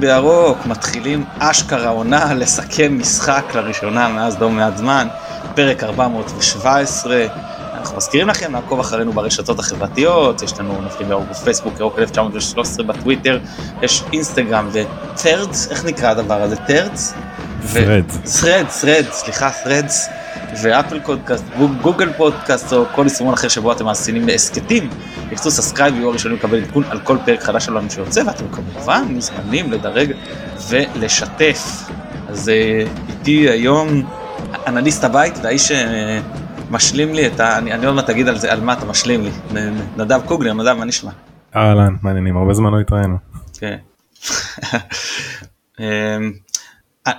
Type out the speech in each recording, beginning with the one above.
בירוק, מתחילים אשכרה עונה לסכם משחק לראשונה מאז לא מעט זמן, פרק 417. אנחנו מזכירים לכם לעקוב אחרינו ברשתות החברתיות, יש לנו נופלים בירוק בפייסבוק, ירוק 1913 בטוויטר, יש אינסטגרם ו Threads, איך נקרא הדבר הזה? Threads? Threads. threads, threads, סליחה, threads, ואפל פודקאסט, גוגל פודקאסט או כל יישומון אחר שבו אתם מאזינים להסכתים. לחצו subscribe ויהיו הראשונים לקבל עדכון על כל פרק חדש שלנו שיוצא, ואתם כמובן מוזמנים לדרג ולשתף. אז אה, איתי היום אנליסט הבית והאיש שמשלים לי את ה... אני, אני עוד מעט אגיד על זה, על מה אתה משלים לי. נדב קוגלר, נדב, מה נשמע? אהלן, מה עניינים, הרבה זמן לא התראינו. כן.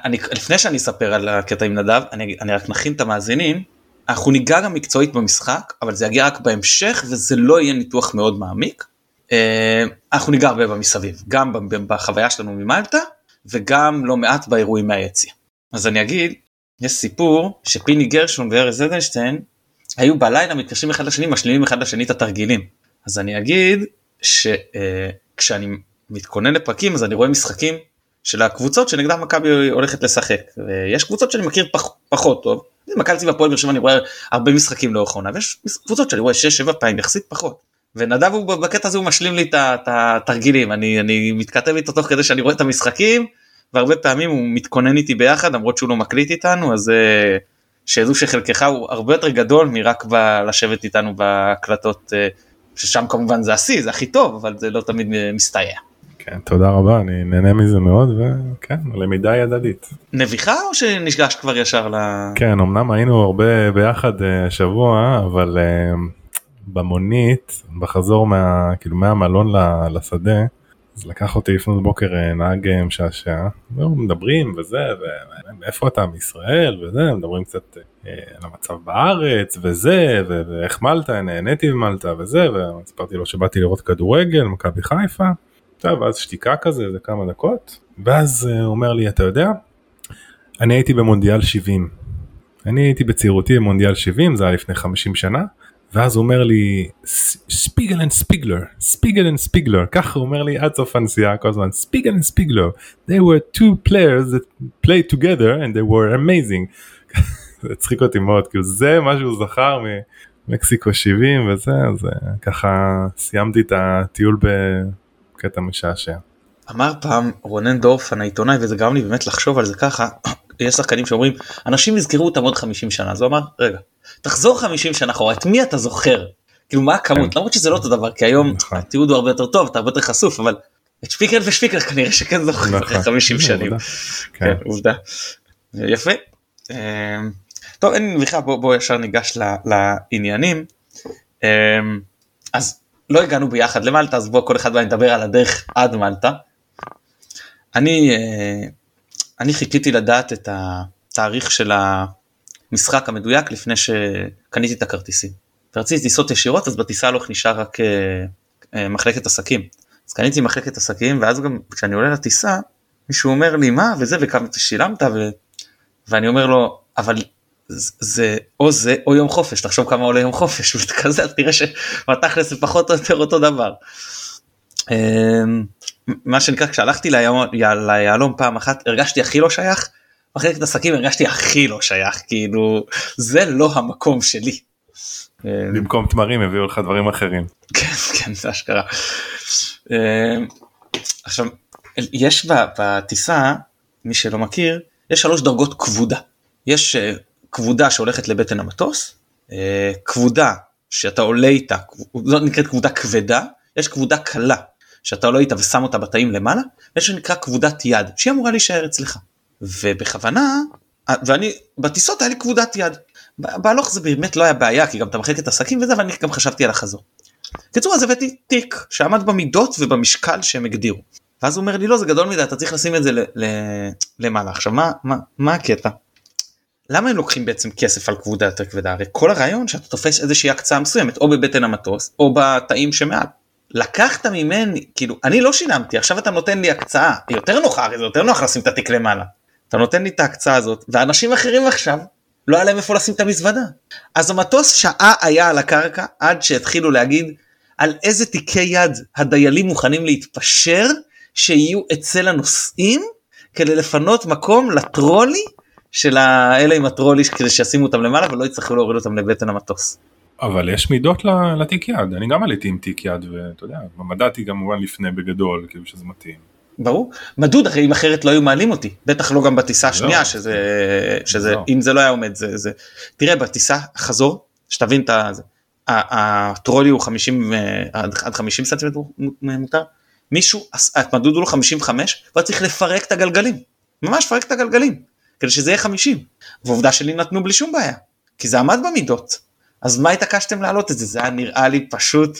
אני, לפני שאני אספר על הקטע עם נדב, אני, אני רק נכין את המאזינים. אנחנו ניגע גם מקצועית במשחק, אבל זה יגיע רק בהמשך וזה לא יהיה ניתוח מאוד מעמיק. אה, אנחנו ניגע הרבה במסביב, גם בחוויה שלנו ממלטה וגם לא מעט באירועים מהיציע. אז אני אגיד, יש סיפור שפיני גרשון וארז אדלשטיין היו בלילה מתקשרים אחד לשני, משלימים אחד לשני את התרגילים. אז אני אגיד שכשאני אה, מתכונן לפרקים אז אני רואה משחקים של הקבוצות שנגדם מכבי הולכת לשחק ויש קבוצות שאני מכיר פח, פחות טוב מכבי והפועל באר שבע אני רואה הרבה משחקים לאורך העונה ויש קבוצות שאני רואה 6-7 פעמים יחסית פחות. ונדב הוא בקטע הזה הוא משלים לי את התרגילים אני אני מתכתב איתו תוך כדי שאני רואה את המשחקים והרבה פעמים הוא מתכונן איתי ביחד למרות שהוא לא מקליט איתנו אז אה, שידעו שחלקך הוא הרבה יותר גדול מרק לשבת איתנו בהקלטות אה, ששם כמובן זה השיא זה הכי טוב אבל זה לא תמיד מסתייע. כן, תודה רבה, אני נהנה מזה מאוד, וכן, למידה ידדית. נביכה או שנשגש כבר ישר ל... כן, אמנם היינו הרבה ביחד אה, השבוע, אבל uh, במונית, בחזור מה, כאילו מהמלון לשדה, אז לקח אותי לפנות בוקר אה, נהג משעשע, והוא מדברים וזה, ואיפה אתה מישראל וזה, מדברים קצת על המצב בארץ וזה, ואיך מלטה, נהניתי ממלטה וזה, וסיפרתי לו שבאתי לראות כדורגל, מכבי חיפה. טוב, ואז שתיקה כזה, זה כמה דקות, ואז אה, הוא אומר לי, אתה יודע, אני הייתי במונדיאל 70. אני הייתי בצעירותי במונדיאל 70, זה היה לפני 50 שנה, ואז הוא אומר לי, ספיגל and ספיגלר, ספיגל and ספיגלר, ככה הוא אומר לי עד סוף הנסיעה כל הזמן, ספיגל and ספיגלר, they were two players that played together and they were amazing. זה הצחיק אותי מאוד, כאילו זה מה שהוא זכר ממקסיקו 70 וזה, אז אה, ככה סיימתי את הטיול ב... קטע משעשע. אמר פעם רונן דורפן העיתונאי וזה גרם לי באמת לחשוב על זה ככה יש שחקנים שאומרים אנשים יזכרו אותם עוד 50 שנה אז הוא אמר רגע תחזור 50 שנה אחורה את מי אתה זוכר כאילו מה הכמות כן. למרות שזה לא אותו דבר כי היום נכון. התיעוד הוא הרבה יותר טוב אתה הרבה יותר חשוף אבל את שפיקר ושפיקר כנראה שכן זוכר אחרי נכון. 50 שנים. כן. כן עובדה. יפה. אמ, טוב אין בכלל בוא ישר ניגש לעניינים. אמ, אז לא הגענו ביחד למלטה אז בוא כל אחד בא לדבר על הדרך עד מלטה. אני אה, אני חיכיתי לדעת את התאריך של המשחק המדויק לפני שקניתי את הכרטיסים. ורציתי טיסות ישירות אז בטיסה הלוך נשאר רק אה, אה, מחלקת עסקים. אז קניתי מחלקת עסקים ואז גם כשאני עולה לטיסה מישהו אומר לי מה וזה וכמה שילמת ו... ואני אומר לו אבל זה או זה או יום חופש תחשוב כמה עולה יום חופש וכזה תראה שבתכלס זה פחות או יותר אותו דבר. אמ, מה שנקרא כשהלכתי ליהלום פעם אחת הרגשתי הכי לא שייך. מחלקת עסקים הרגשתי הכי לא שייך כאילו זה לא המקום שלי. אמ, במקום תמרים הביאו לך דברים אחרים. כן כן זה אשכרה. אמ, עכשיו יש בטיסה מי שלא מכיר יש שלוש דרגות כבודה. יש אה, כבודה שהולכת לבטן המטוס, אה, כבודה שאתה עולה איתה, זאת נקראת כבודה כבדה, יש כבודה קלה שאתה עולה איתה ושם אותה בתאים למעלה, ויש שנקרא כבודת יד שהיא אמורה להישאר אצלך. ובכוונה, ואני בטיסות היה לי כבודת יד. בהלוך זה באמת לא היה בעיה כי גם אתה מחלק את השקים וזה ואני גם חשבתי על החזור. בקיצור אז הבאתי תיק שעמד במידות ובמשקל שהם הגדירו. ואז הוא אומר לי לא זה גדול מדי אתה צריך לשים את זה למעלה עכשיו מה מה מה הקטע למה הם לוקחים בעצם כסף על כבודה יותר כבדה? הרי כל הרעיון שאתה תופס איזושהי הקצאה מסוימת או בבטן המטוס או בתאים שמעל. לקחת ממני, כאילו, אני לא שילמתי, עכשיו אתה נותן לי הקצאה, היא יותר נוחה, הרי זה יותר נוח לשים את התיק למעלה. אתה נותן לי את ההקצאה הזאת, ואנשים אחרים עכשיו, לא היה להם איפה לשים את המזוודה. אז המטוס שעה היה על הקרקע עד שהתחילו להגיד על איזה תיקי יד הדיילים מוכנים להתפשר שיהיו אצל הנוסעים כדי לפנות מקום לטרולי של האלה עם הטרולי כדי שישימו אותם למעלה ולא יצטרכו להוריד אותם לבטן המטוס. אבל יש מידות לתיק יד, אני גם עליתי עם תיק יד ואתה יודע, מדדתי כמובן לפני בגדול, כאילו שזה מתאים. ברור. מדוד אחרי אם אחרת לא היו מעלים אותי בטח לא גם בטיסה לא. השנייה שזה שזה לא. אם זה לא היה עומד זה זה תראה בטיסה חזור שתבין את זה. הטרולי הוא 50 אה, עד עד 50 סנטימטר מותר מישהו המדוד הוא לו 55 והוא צריך לפרק את הגלגלים ממש לפרק את הגלגלים כדי שזה יהיה 50 ועובדה שלי נתנו בלי שום בעיה כי זה עמד במידות אז מה התעקשתם להעלות את זה זה היה נראה לי פשוט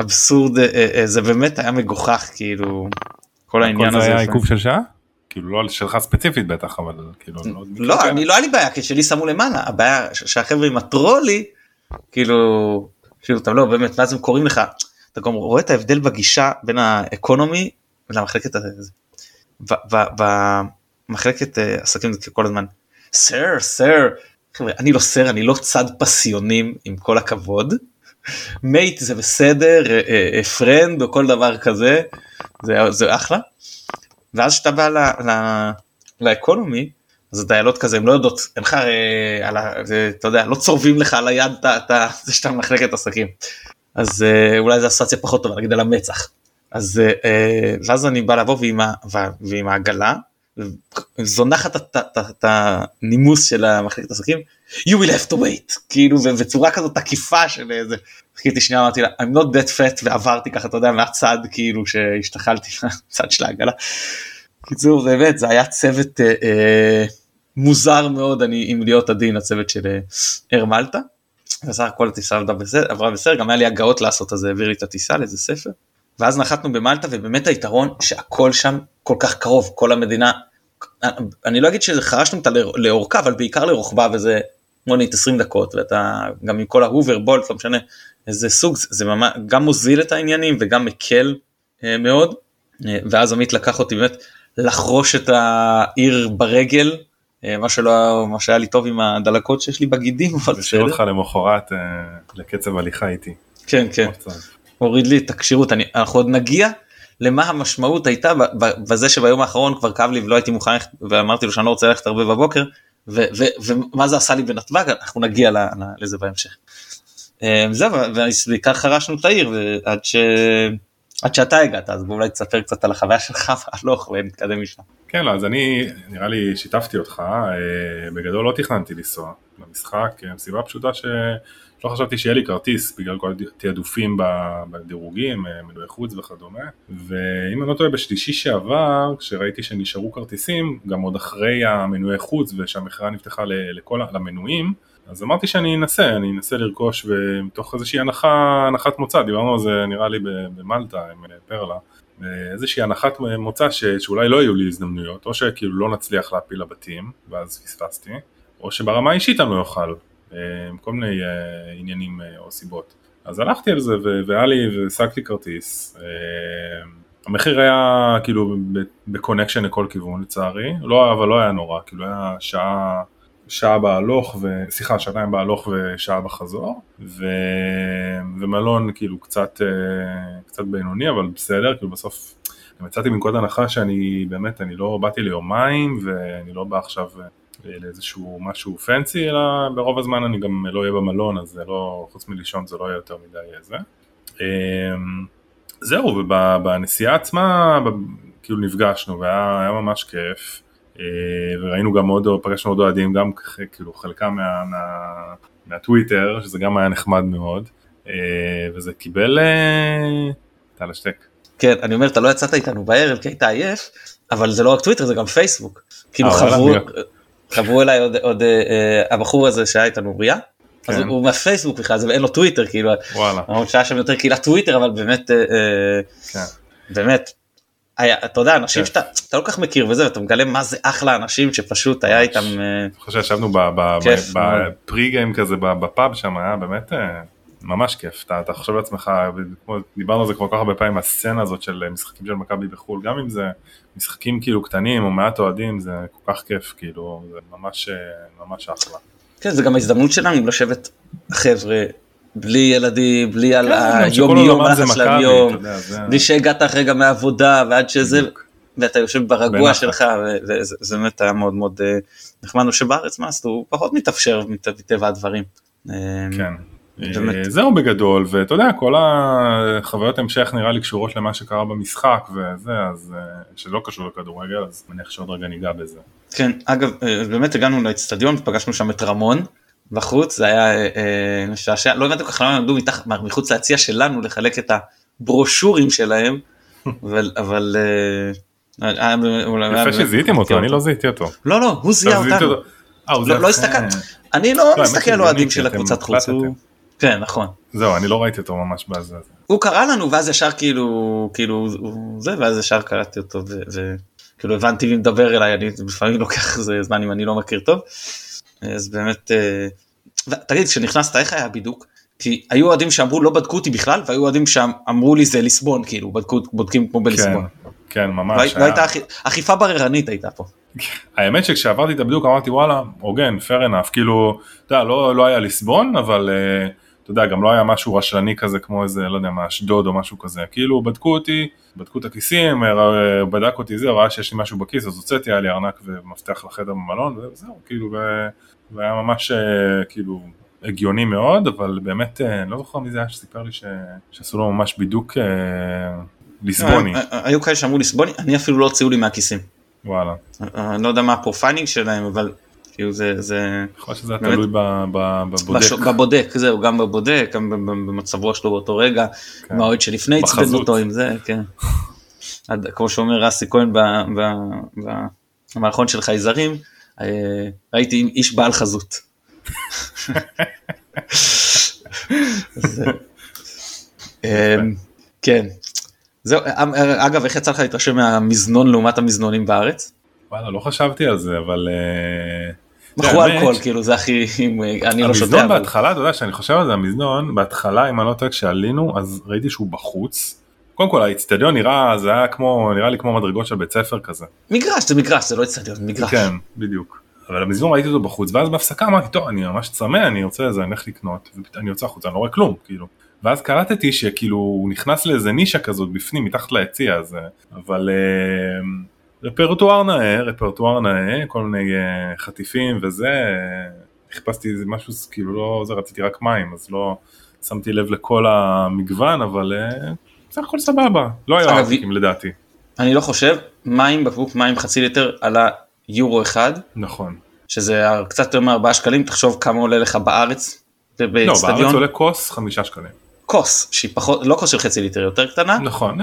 אבסורד אה, אה, זה באמת היה מגוחך כאילו כל העניין כל הזה. זה היה עיכוב של שעה? כאילו לא שלך ספציפית בטח, אבל כאילו... לא- לא, אני לא היה לי בעיה, כי שלי שמו למעלה, הבעיה שהחבר'ה עם הטרולי, כאילו, כאילו, אתה לא, באמת, ואז הם קוראים לך, אתה גם רואה את ההבדל בגישה בין האקונומי למחלקת הזה. במחלקת אה, עסקים כל הזמן, סר, סר, חבר'ה, אני לא סר, אני לא צד פסיונים, עם כל הכבוד. mate זה בסדר, friend או כל דבר כזה, זה, זה אחלה. ואז כשאתה בא ל economy, אז הדיילות כזה הן לא יודעות, אין לך, אה, על ה, אתה יודע, לא צורבים לך על היד את זה שאתה במחלקת עסקים. אז אה, אולי זו אסוציאציה פחות טובה, נגיד על המצח. אז אה, אה, ואז אני בא לבוא ועם, ועם העגלה, זונחת את- הנימוס של המחלקת עסקים, you will have to wait, כאילו בצורה כזאת תקיפה של איזה, חיכיתי שנייה אמרתי לה I'm not that fat ועברתי ככה אתה יודע מהצד כאילו שהשתחלתי מהצד של העגלה. קיצור באמת זה היה צוות אה, אה, מוזר מאוד אני אם להיות עדין הצוות של אה, אר מלטה. בסך הכל הטיסה עבדה בסדר, עברה בסדר גם היה לי הגאות לעשות אז העביר לי את הטיסה לאיזה ספר. ואז נחתנו במלטה ובאמת היתרון שהכל שם כל כך קרוב כל המדינה. אני לא אגיד שחרשנו אותה לאור- לאורכה אבל בעיקר לרוחבה וזה מונית 20 דקות ואתה גם עם כל ההובר בולט לא משנה איזה סוג זה, ממש גם מוזיל את העניינים וגם מקל אה, מאוד אה, ואז עמית לקח אותי באמת לחרוש את העיר ברגל אה, מה שלא מה שהיה לי טוב עם הדלקות שיש לי בגידים אבל השאיר בסדר אותך למחרת אה, לקצב הליכה איתי. כן כן. הוריד לי את הכשירות אני אנחנו עוד נגיע למה המשמעות הייתה בזה שביום האחרון כבר כאב לי ולא הייתי מוכן ללכת ואמרתי לו שאני לא רוצה ללכת הרבה בבוקר ומה זה עשה לי בנתב"ג אנחנו נגיע לזה בהמשך. אה, זהו ובעיקר חרשנו את העיר ועד ש... עד שאתה הגעת אז בוא אולי תספר קצת על החוויה שלך והלוך ונתקדם משם. כן, לא, אז אני, נראה לי שיתפתי אותך, אה, בגדול לא תכננתי לנסוע למשחק, אה, מסיבה פשוטה שלא חשבתי שיהיה לי כרטיס בגלל כל התעדופים בדירוגים, אה, מנועי חוץ וכדומה, ואם אני לא טועה בשלישי שעבר, כשראיתי שנשארו כרטיסים, גם עוד אחרי המנועי חוץ ושהמכירה נפתחה לכל, למנויים, אז אמרתי שאני אנסה, אני אנסה לרכוש ומתוך איזושהי הנחה, הנחת מוצא, דיברנו על זה נראה לי במלטה עם אה, פרלה, איזושהי הנחת מוצא ש, שאולי לא יהיו לי הזדמנויות, או שכאילו לא נצליח להפיל לבתים, ואז פספסתי, או שברמה האישית אני לא אוכל, אה, כל מיני אה, עניינים אה, או סיבות. אז הלכתי על זה והיה לי, והשגתי כרטיס. אה, המחיר היה כאילו בקונקשן לכל כיוון לצערי, לא, אבל לא היה נורא, כאילו היה שעה, שעה בהלוך, ו... סליחה, שעתיים בהלוך ושעה בחזור, ו... ומלון כאילו קצת, אה, קצת בינוני, אבל בסדר, כאילו בסוף גם יצאתי מנקודת הנחה שאני באמת, אני לא באתי ליומיים, ואני לא בא עכשיו לאיזשהו משהו פנסי, אלא ברוב הזמן אני גם לא אהיה במלון, אז זה לא, חוץ מלישון זה לא יהיה יותר מדי זה. אה, זהו, ובנסיעה עצמה, כאילו נפגשנו, והיה היה ממש כיף. אה, וראינו גם עוד, פגשנו עוד אוהדים, גם כאילו חלקם מה, מה, מהטוויטר, שזה גם היה נחמד מאוד, אה, וזה קיבל, אה, אתה על השתק. כן אני אומר אתה לא יצאת איתנו בערב כי היית עייף אבל זה לא רק טוויטר זה גם פייסבוק. כאילו חברו חברו אליי עוד, עוד אה, אה, הבחור הזה שהיה איתנו אוריה. אז כן. הוא- הוא מהפייסבוק בכלל זה אין לו טוויטר כאילו וואלה, שהיה שם יותר קהילת טוויטר אבל באמת אה, אה, כן. באמת. היה, אתה יודע אנשים כן. שאתה אתה לא כל כך מכיר וזה ואתה מגלה מה זה אחלה אנשים שפשוט היה. איתם אה, אני חושב שישבנו. ב pre game כזה בפאב שם, היה באמת אה, ממש כיף, אתה, אתה חושב לעצמך, דיברנו על זה כבר כל כך הרבה פעמים, הסצנה הזאת של משחקים של מכבי בחו"ל, גם אם זה משחקים כאילו קטנים או מעט אוהדים, זה כל כך כיף, כאילו, זה ממש, אה, ממש אחלה. כן זה גם ההזדמנות שלנו לשבת חבר'ה בלי ילדים, בלי על כן, שכל היום יום, הלחץ של היום, בלי שהגעת רגע מהעבודה ועד שזה. ואתה יושב ברגוע. שלך, וזה זה באמת היה מאוד מאוד אה, נחמד, שבארץ מאסט הוא פחות מתאפשר מת- מטבע הדברים. אה, כן. באמת. אה, זהו בגדול ואתה יודע כל החוויות המשך נראה לי קשורות למה שקרה במשחק וזה אז אה, שלא קשור לכדורגל אז מניח שעוד רגע ניגע בזה. כן, אגב, אה, באמת הגענו לאצטדיון ופגשנו שם את רמון בחוץ, זה היה אה, משעשע, לא הבנתי כל כך למה הם עמדו מחוץ ליציע שלנו לחלק את הברושורים שלהם, אבל, אבל אה, יפה שזיהיתם אותו אני לא זיהיתי אותו. לא, לא, הוא זיהה אותנו. לא, לא הסתכלתי, אני לא האמת מסתכל על אוהדים של הקבוצת חוץ. כן נכון, זהו אני לא ראיתי אותו ממש בזה. הוא קרא לנו ואז ישר כאילו, כאילו, זה, ואז ישר קראתי אותו, וכאילו הבנתי מי מדבר אליי, אני לפעמים לוקח איזה זמן אם אני לא מכיר טוב, אז באמת, אה, תגיד, כשנכנסת איך היה הבידוק? כי היו אוהדים שאמרו לא בדקו אותי בכלל, והיו אוהדים שאמרו לי זה ליסבון, כאילו, בדקו, בודקים כמו כן, בליסבון. כן לא ממש. לא הייתה אכיפה בררנית הייתה פה. האמת שכשעברתי את הבידוק אמרתי וואלה הוגן fair enough כאילו אתה יודע לא לא היה ליסבון אבל אה, אתה יודע גם לא היה משהו רשלני כזה כמו איזה לא יודע מה אשדוד או משהו כזה. כאילו בדקו אותי בדקו את הכיסים אה, בדק אותי זה ראה שיש לי משהו בכיס אז הוצאתי היה לי ארנק ומפתח לחדר במלון וזהו כאילו ו- והיה ממש אה, כאילו הגיוני מאוד אבל באמת אה, אני לא זוכר מי זה היה שסיפר לי ש- שעשו לו ממש בידוק ליסבוני. היו- היו כאלה שאמרו ליסבוני, אני אפילו לא הוציאו לי מהכיסים. וואלה. אני לא יודע מה ה profiling שלהם, אבל כאילו זה, זה, יכול להיות שזה באמת? תלוי בבודק. בבודק, זהו, גם בבודק, גם במצב רוח שלו באותו רגע, כן. עם האוהד שלפני עצבן אותו עם זה, כן. עד, כמו שאומר רסי כהן במערכון של חייזרים, אה, ראיתי איש בעל חזות. אה, אמ, כן. זהו, אה, אגב, איך יצא לך להתרשם מהמזנון לעומת המזנונים בארץ? וואלה, לא חשבתי על זה, אבל... אה, מכרו אלכוהול, כאילו זה הכי, אה, אני לא שותה, המזנון אבל בהתחלה, אתה יודע, שאני חושב על זה, המזנון, בהתחלה, אם אני לא טועה, כשעלינו, אז ראיתי שהוא בחוץ. קודם כל, האיצטדיון נראה, זה היה כמו, נראה לי כמו מדרגות של בית ספר כזה. מגרש, זה מגרש, זה לא אצטדיון, זה מגרש. כן, בדיוק. אבל המזנון ראיתי אותו בחוץ, ואז בהפסקה אמרתי, טוב, אני ממש צמא, אני רוצה איזה, אני הולך לקנות, ואני יוצא החוצה, אני לא רואה כלום, כאילו. ואז קלטתי שכאילו הוא נכנס לאיזה נישה כזאת בפנים, מתחת ליציע הזה, אבל אה, רפרטואר נאה, רפרטואר נאה, כל מיני אה, חטיפים וזה, אה, חיפשתי איזה משהו, כאילו לא, זה רציתי רק מים, אז לא שמתי לב לכל המגוון, אבל אה, בסך הכל סבבה, לא היו אגב, ארטיקים לדעתי. אני לא חושב, מים, בקבוק מים חצי ליטר עלה יורו אחד, נכון. שזה קצת יותר מארבעה שקלים, תחשוב כמה עולה לך בארץ, לא, בארץ עולה כוס חמישה שקלים. כוס, שהיא פחות, לא כוס של חצי ליטר, יותר קטנה, נכון.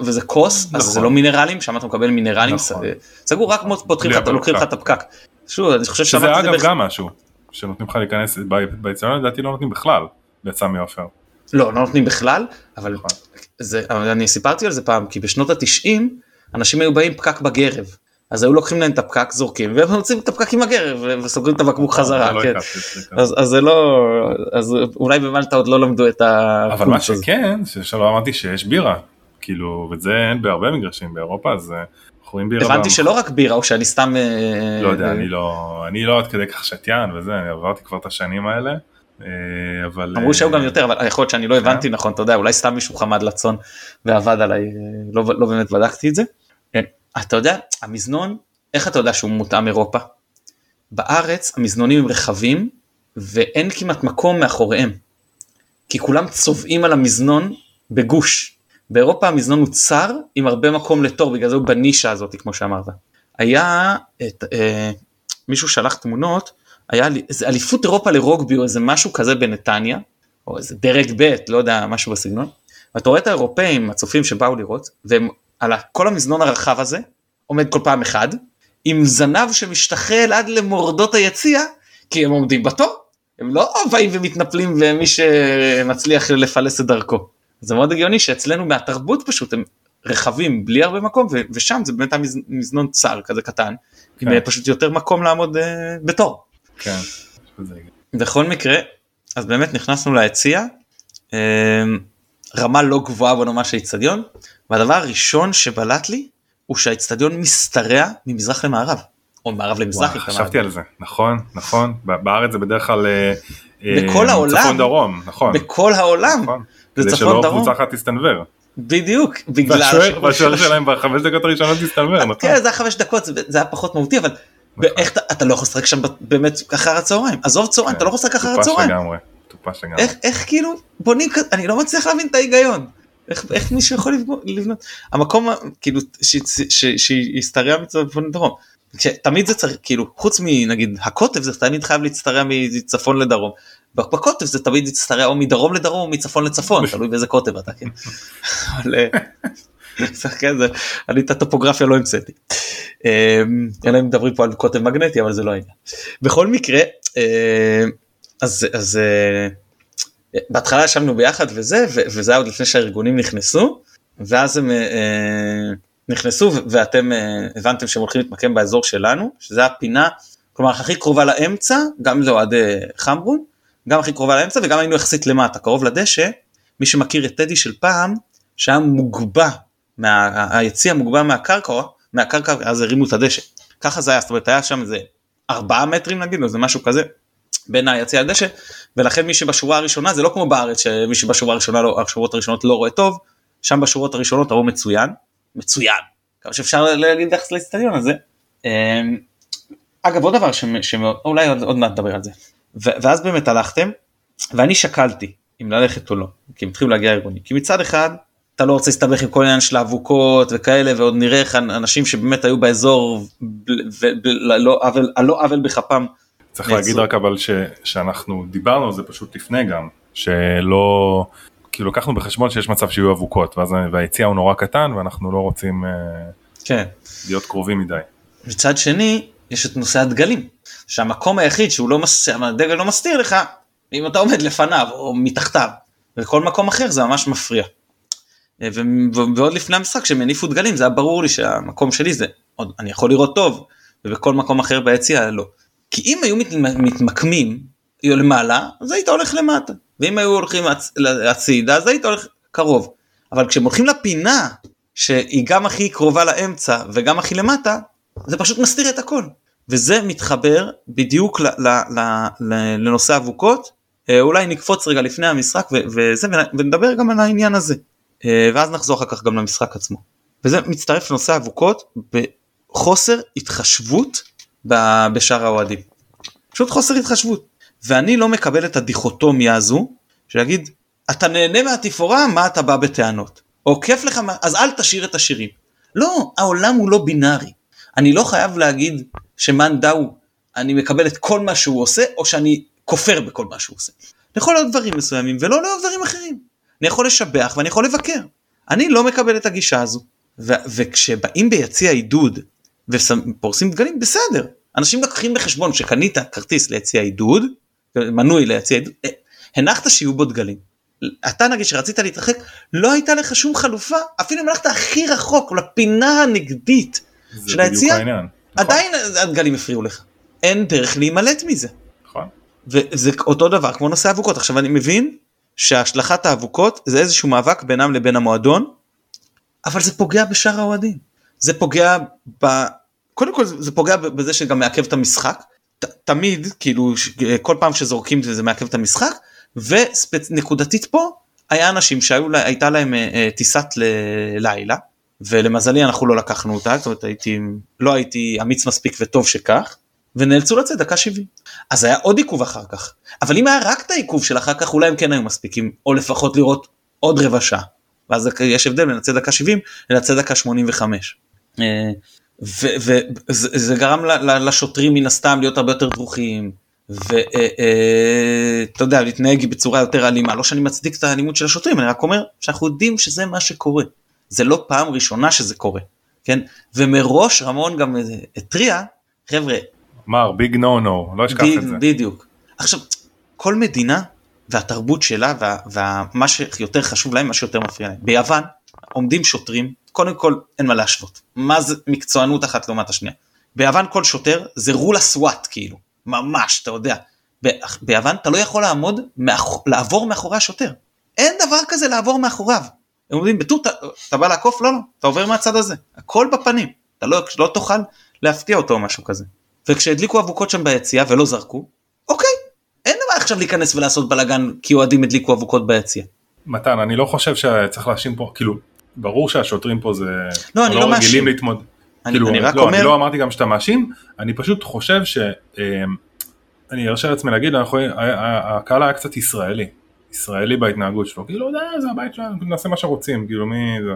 וזה, כוס, אז נכון. זה לא מינרלים, שם אתה מקבל מינרלים, נכון. סגור רק פותחים לך, לוקחים לך. את הפקק. שוב, אני חושב שזה אגב גם משהו, שנותנים לך להיכנס, ב- באצטדיון לדעתי לא נותנים בכלל, בסמי עופר. לא, לא נותנים בכלל, אבל נכון. זה, אני סיפרתי על זה פעם, כי בשנות התשעים, אנשים היו באים פקק בגרב. אז היו לוקחים להם את הפקק, זורקים, והם מוצאים את הפקק עם הגרב, וסוגרים את הבקבוק חזרה, לא כן. כן. אז, אז זה לא, אז אולי במלטה עוד לא למדו את אבל הקורס מה. שכן, שלא אמרתי שיש בירה, כאילו, ואת זה אין בהרבה מגרשים באירופה, אז אה, אנחנו רואים בירה. הבנתי שלא רק בירה, או שאני סתם... אה, לא יודע, אה, אני לא, אני לא עד כדי כך שתיין וזה, אני עברתי כבר את השנים האלה, אה, אבל... אמרו שהיו אה, גם יותר, אבל יכול להיות שאני לא הבנתי נכון, אתה יודע, אולי סתם מישהו חמד לצון ועבד עליי, אה, לא, לא באמת בדקתי את זה. כן. אתה יודע, המזנון, איך אתה יודע שהוא מותאם אירופה? בארץ המזנונים הם רחבים ואין כמעט מקום מאחוריהם. כי כולם צובעים על המזנון בגוש. באירופה המזנון הוא צר עם הרבה מקום לתור, בגלל זה הוא בנישה הזאת כמו שאמרת. היה, את, אה, מישהו שלח תמונות, היה איזה אליפות אירופה לרוגבי או איזה משהו כזה בנתניה, או איזה דרג ב', לא יודע, משהו בסגנון. ואתה רואה את האירופאים, הצופים שבאו לראות, והם על כל המזנון הרחב הזה, עומד כל פעם אחד, עם זנב שמשתחל עד למורדות היציע, כי הם עומדים בתור. הם לא באים ומתנפלים ומי שמצליח לפלס את דרכו. זה מאוד הגיוני שאצלנו מהתרבות פשוט הם רחבים בלי הרבה מקום ו- ושם זה באמת המז- מזנון צר כזה קטן, עם כן. אה, פשוט יותר מקום לעמוד אה, בתור. כן. בכל מקרה, אז באמת נכנסנו ליציע, אה, רמה לא גבוהה בוא נאמר של האיצטדיון, והדבר הראשון שבלט לי הוא שהאיצטדיון משתרע ממזרח למערב. או מערב למזרח. וואו, חשבתי על זה, נכון, נכון, בארץ זה בדרך כלל אה, בכל העולם, צפון דרום, נכון. בכל העולם, נכון. זה כדי צפון שלא דרום. קבוצה אחת תסתנוור. בדיוק, בגלל... והשוער והשוער שלהם בחמש דקות הראשונות תסתנוור, נכון? כן, זה היה חמש דקות, זה זה היה פחות מהותי, אבל ואיך אתה- אתה לא יכול לשחק שם באמת אחר הצהריים, עזוב צהריים, אתה לא יכול לשחק אחר טופש הצהריים. לגמרי, טופש לגמרי. איך, איך כאילו בונים אני לא מצליח להבין את ההיגיון. איך, איך מישהו יכול לבנות, לבנות המקום כאילו ש- ש- שישתרע מצפון לדרום. תמיד זה צריך כאילו חוץ מנגיד הקוטב זה תמיד חייב להצטרע מצפון לדרום. בקוטב זה תמיד יצטרע או מדרום לדרום או מצפון לצפון תלוי באיזה קוטב אתה כן. אבל, אה, אני את הטופוגרפיה לא המצאתי. אה, אלא אם מדברים פה על קוטב מגנטי אבל זה לא העניין. בכל מקרה אה, אז אז אה, בהתחלה ישבנו ביחד וזה וזה היה עוד לפני שהארגונים נכנסו ואז הם אה, אה, נכנסו ואתם אה, הבנתם שהם הולכים להתמקם באזור שלנו שזה הפינה כלומר הכי קרובה לאמצע גם לאוהדי חמרון גם הכי קרובה לאמצע וגם היינו יחסית למטה קרוב לדשא. מי שמכיר את טדי של פעם שהיה מוגבע מה, היציע מוגבע מהקרקע מהקרקע אז הרימו את הדשא. ככה זה היה זאת אומרת היה שם איזה ארבעה מטרים נגיד או זה משהו כזה בין היציע לדשא ולכן מי שבשורה הראשונה זה לא כמו בארץ שמי שבשורה הראשונה לא, השורות הראשונות לא רואה טוב שם בשורות הראשונות ראו מצוין. מצוין. כמה שאפשר להגיד ביחס לאצטדיון הזה. אמ, אגב עוד דבר שאולי עוד, עוד מעט נדבר על זה. ו- ואז באמת הלכתם ואני שקלתי אם ללכת או לא כי הם התחילו להגיע ארגונים. כי מצד אחד אתה לא רוצה להסתבך עם כל העניין של האבוקות וכאלה ועוד נראה איך אנשים שבאמת היו באזור עוול על לא עוול בכפם צריך. להגיד רק אבל ש, שאנחנו דיברנו על זה פשוט לפני גם, שלא, כאילו לקחנו בחשבון שיש מצב שיהיו אבוקות, ואז והיציע הוא נורא קטן ואנחנו לא רוצים אה, כן. להיות קרובים מדי. מצד שני יש את נושא הדגלים שהמקום היחיד שהוא לא מס... הדגל לא מסתיר לך אם אתה עומד לפניו או מתחתיו וכל מקום אחר זה ממש מפריע. אה, ו... ועוד לפני המשחק כשהם הניפו דגלים זה היה ברור לי שהמקום שלי זה עוד אני יכול לראות טוב ובכל מקום אחר ביציע לא. כי אם היו מת... מתמקמים למעלה אז היית הולך למטה. ואם היו הולכים הצ... הצידה אז היית הולך קרוב. אבל כשהם הולכים לפינה שהיא גם הכי קרובה לאמצע וגם הכי למטה זה פשוט מסתיר את הכל. וזה מתחבר בדיוק ל, ל, ל, ל, לנושא אבוקות. אה, אולי נקפוץ רגע לפני המשחק ו, וזה ונ- ונדבר גם על העניין הזה. אה, ואז נחזור אחר כך גם למשחק עצמו. וזה מצטרף לנושא אבוקות בחוסר התחשבות בשאר האוהדים פשוט חוסר התחשבות ואני לא מקבל את הדיכוטומיה הזו שלהגיד אתה נהנה מהתפאורה מה אתה בא בטענות או כיף לך אז אל תשאיר את השירים לא העולם הוא לא בינארי אני לא חייב להגיד שמאן דאו אני מקבל את כל מה שהוא עושה או שאני כופר בכל מה שהוא עושה. אני יכול לאהוב דברים מסוימים ולא לאהוב דברים אחרים. אני יכול לשבח ואני יכול לבקר. אני לא מקבל את הגישה הזו. ו- וכשבאים ביציע עידוד ופורסים דגלים בסדר. אנשים לקחים בחשבון שקנית כרטיס ליציע עידוד, מנוי ליציע עידוד, אה, הנחת שיהיו בו דגלים. אתה נגיד שרצית להתרחק לא הייתה לך שום חלופה אפילו אם הלכת הכי רחוק לפינה הנגדית של היציע. נכון, עדיין הדגלים הפריעו לך. אין דרך להימלט מזה. נכון. וזה אותו דבר כמו נושא האבוקות. עכשיו אני מבין שהשלכת האבוקות זה איזשהו מאבק בינם לבין המועדון, אבל זה פוגע בשאר האוהדים. זה פוגע ב... קודם כל זה פוגע בזה שגם מעכב את המשחק. ת, תמיד כאילו ש- כל פעם שזורקים זה, מעכב את המשחק ונקודתית פה היה אנשים שהייתה להם אה, אה, טיסת לילה ולמזלי אנחנו לא לקחנו אותה זאת אומרת הייתי לא הייתי אמיץ מספיק וטוב שכך ונאלצו לצאת דקה 70 אז היה עוד עיכוב אחר כך אבל אם היה רק את העיכוב של אחר כך אולי הם כן היו מספיקים או לפחות לראות עוד רבע שעה ואז יש הבדל בין לצאת דקה 70 לצאת דקה 85. אה, וזה גרם לשוטרים מן הסתם להיות הרבה יותר דרוכים. ואתה יודע להתנהג בצורה יותר אלימה. לא שאני מצדיק את האלימות של השוטרים אני רק אומר שאנחנו יודעים שזה מה שקורה. זה לא פעם ראשונה שזה קורה כן? ומראש רמון גם אה, התריע חבר'ה אמר ביג נו נו, לא אשכח את זה. בדיוק. עכשיו כל מדינה והתרבות שלה ומה שיותר חשוב להם מה שיותר מפריע להם. ביוון עומדים שוטרים קודם כל אין מה להשוות. מה זה מקצוענות אחת לעומת השנייה? ביוון כל שוטר זה רול הסוואט כאילו. ממש אתה יודע. ביוון אתה לא יכול לעמוד מאח... לעבור מאחורי השוטר. אין דבר כזה לעבור מאחוריו. הם אומרים בטור אתה, אתה בא לעקוף? לא לא אתה עובר מהצד הזה. הכל בפנים. אתה לא, לא תוכל להפתיע אותו או משהו כזה. וכשהדליקו אבוקות שם ביציאה ולא זרקו, אוקיי, אין מה עכשיו להיכנס ולעשות בלאגן כי אוהדים הדליקו אבוקות ביציאה. מתן, אני לא חושב שצריך להאשים פה, כאילו, ברור שהשוטרים פה זה... לא, אני לא מאשים. להתמוד... אני, כאילו, אני רק לא, אומר, אני לא אמרתי גם שאתה מאשים, אני פשוט חושב ש... אמ, אני ארשה לעצמי להגיד, אנחנו, ה- ה- הקהל היה קצת ישראלי, ישראלי בהתנהגות שלו, כאילו, "די, זה הבית שלנו, נעשה מה שרוצים, כאילו, מי... זה...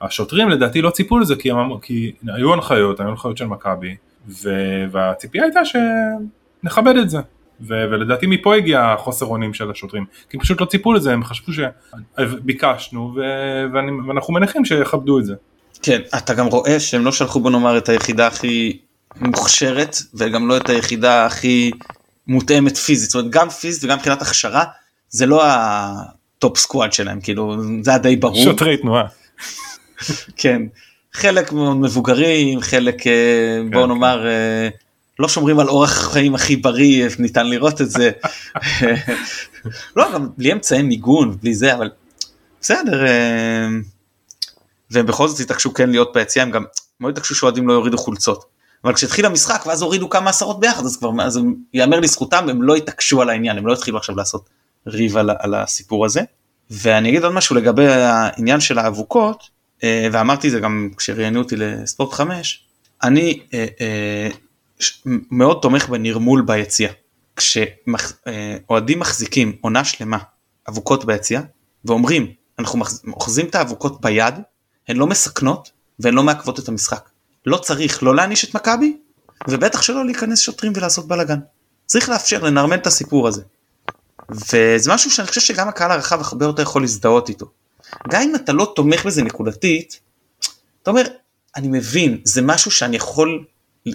השוטרים לדעתי לא ציפו לזה כי, הם, כי היו הנחיות, היו הנחיות של מכבי, ו- והציפייה הייתה שנכבד את זה. ו- ולדעתי מפה הגיע החוסר אונים של השוטרים, כי פשוט לא ציפו לזה, הם חשבו שביקשנו ו- ואני, ואנחנו מניחים שיכבדו את זה. כן, אתה גם רואה שהם לא שלחו בוא נאמר את היחידה הכי מוכשרת וגם לא את היחידה הכי מותאמת פיזית, זאת אומרת גם פיזית וגם מבחינת הכשרה זה לא ה top squad שלהם, כאילו זה היה די ברור. שוטרי תנועה. כן, חלק מאוד מבוגרים, חלק אה, בוא כן. נאמר אה, לא שומרים על אורח חיים הכי בריא, ניתן לראות את זה. לא, גם בלי אמצעי מיגון, בלי זה, אבל בסדר. אה, והם בכל זאת התעקשו כן להיות ביציאה, הם גם מאוד התעקשו שאוהדים לא יורידו חולצות. אבל כשהתחיל המשחק ואז הורידו כמה עשרות ביחד אז כבר אז יאמר לזכותם הם לא התעקשו על העניין הם לא התחילו עכשיו לעשות ריב על, על הסיפור הזה. ואני אגיד עוד משהו לגבי העניין של האבוקות אה, ואמרתי זה גם כשראיינו אותי לספורט 5 אני אה, מאוד תומך בנרמול ביציאה. כשאוהדים מחזיקים עונה שלמה אבוקות ביציאה ואומרים אנחנו אוחזים את האבוקות ביד הן לא מסכנות והן לא מעכבות את המשחק. לא צריך לא להעניש את מכבי ובטח שלא להיכנס שוטרים ולעשות בלאגן. צריך לאפשר לנרמל את הסיפור הזה. וזה משהו שאני חושב שגם הקהל הרחב הרבה יותר יכול להזדהות איתו. גם אם אתה לא תומך בזה נקודתית, אתה אומר, אני מבין, זה משהו שאני יכול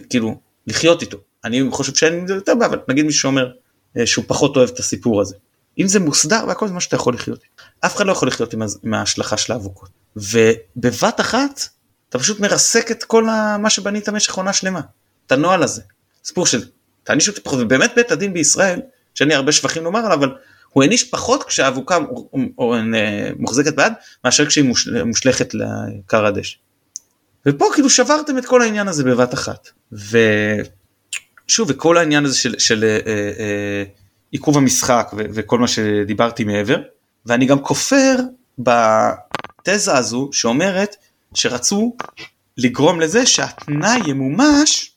כאילו לחיות איתו. אני חושב שאין עם זה יותר בעיה, אבל נגיד מישהו שאומר אה, שהוא פחות אוהב את הסיפור הזה. אם זה מוסדר והכל זה מה שאתה יכול לחיות. אף אחד לא יכול לחיות עם, עם ההשלכה של האבוקות. ובבת אחת אתה פשוט מרסק את כל. מה שבנית במשך עונה שלמה. את הנוהל הזה. סיפור של תעניש אותי פחות ובאמת בית הדין בישראל שאין לי הרבה שבחים לומר עליו אבל הוא העניש פחות כשהאבוקה אה, מוחזקת ביד מאשר כשהיא מוש- מושלכת לכר הדשא. ופה כאילו שברתם את כל העניין הזה בבת אחת. ושוב וכל העניין הזה של, של אה, אה, עיכוב המשחק ו- וכל מה שדיברתי מעבר ואני גם כופר בתזה הזו שאומרת שרצו לגרום לזה שהתנאי ימומש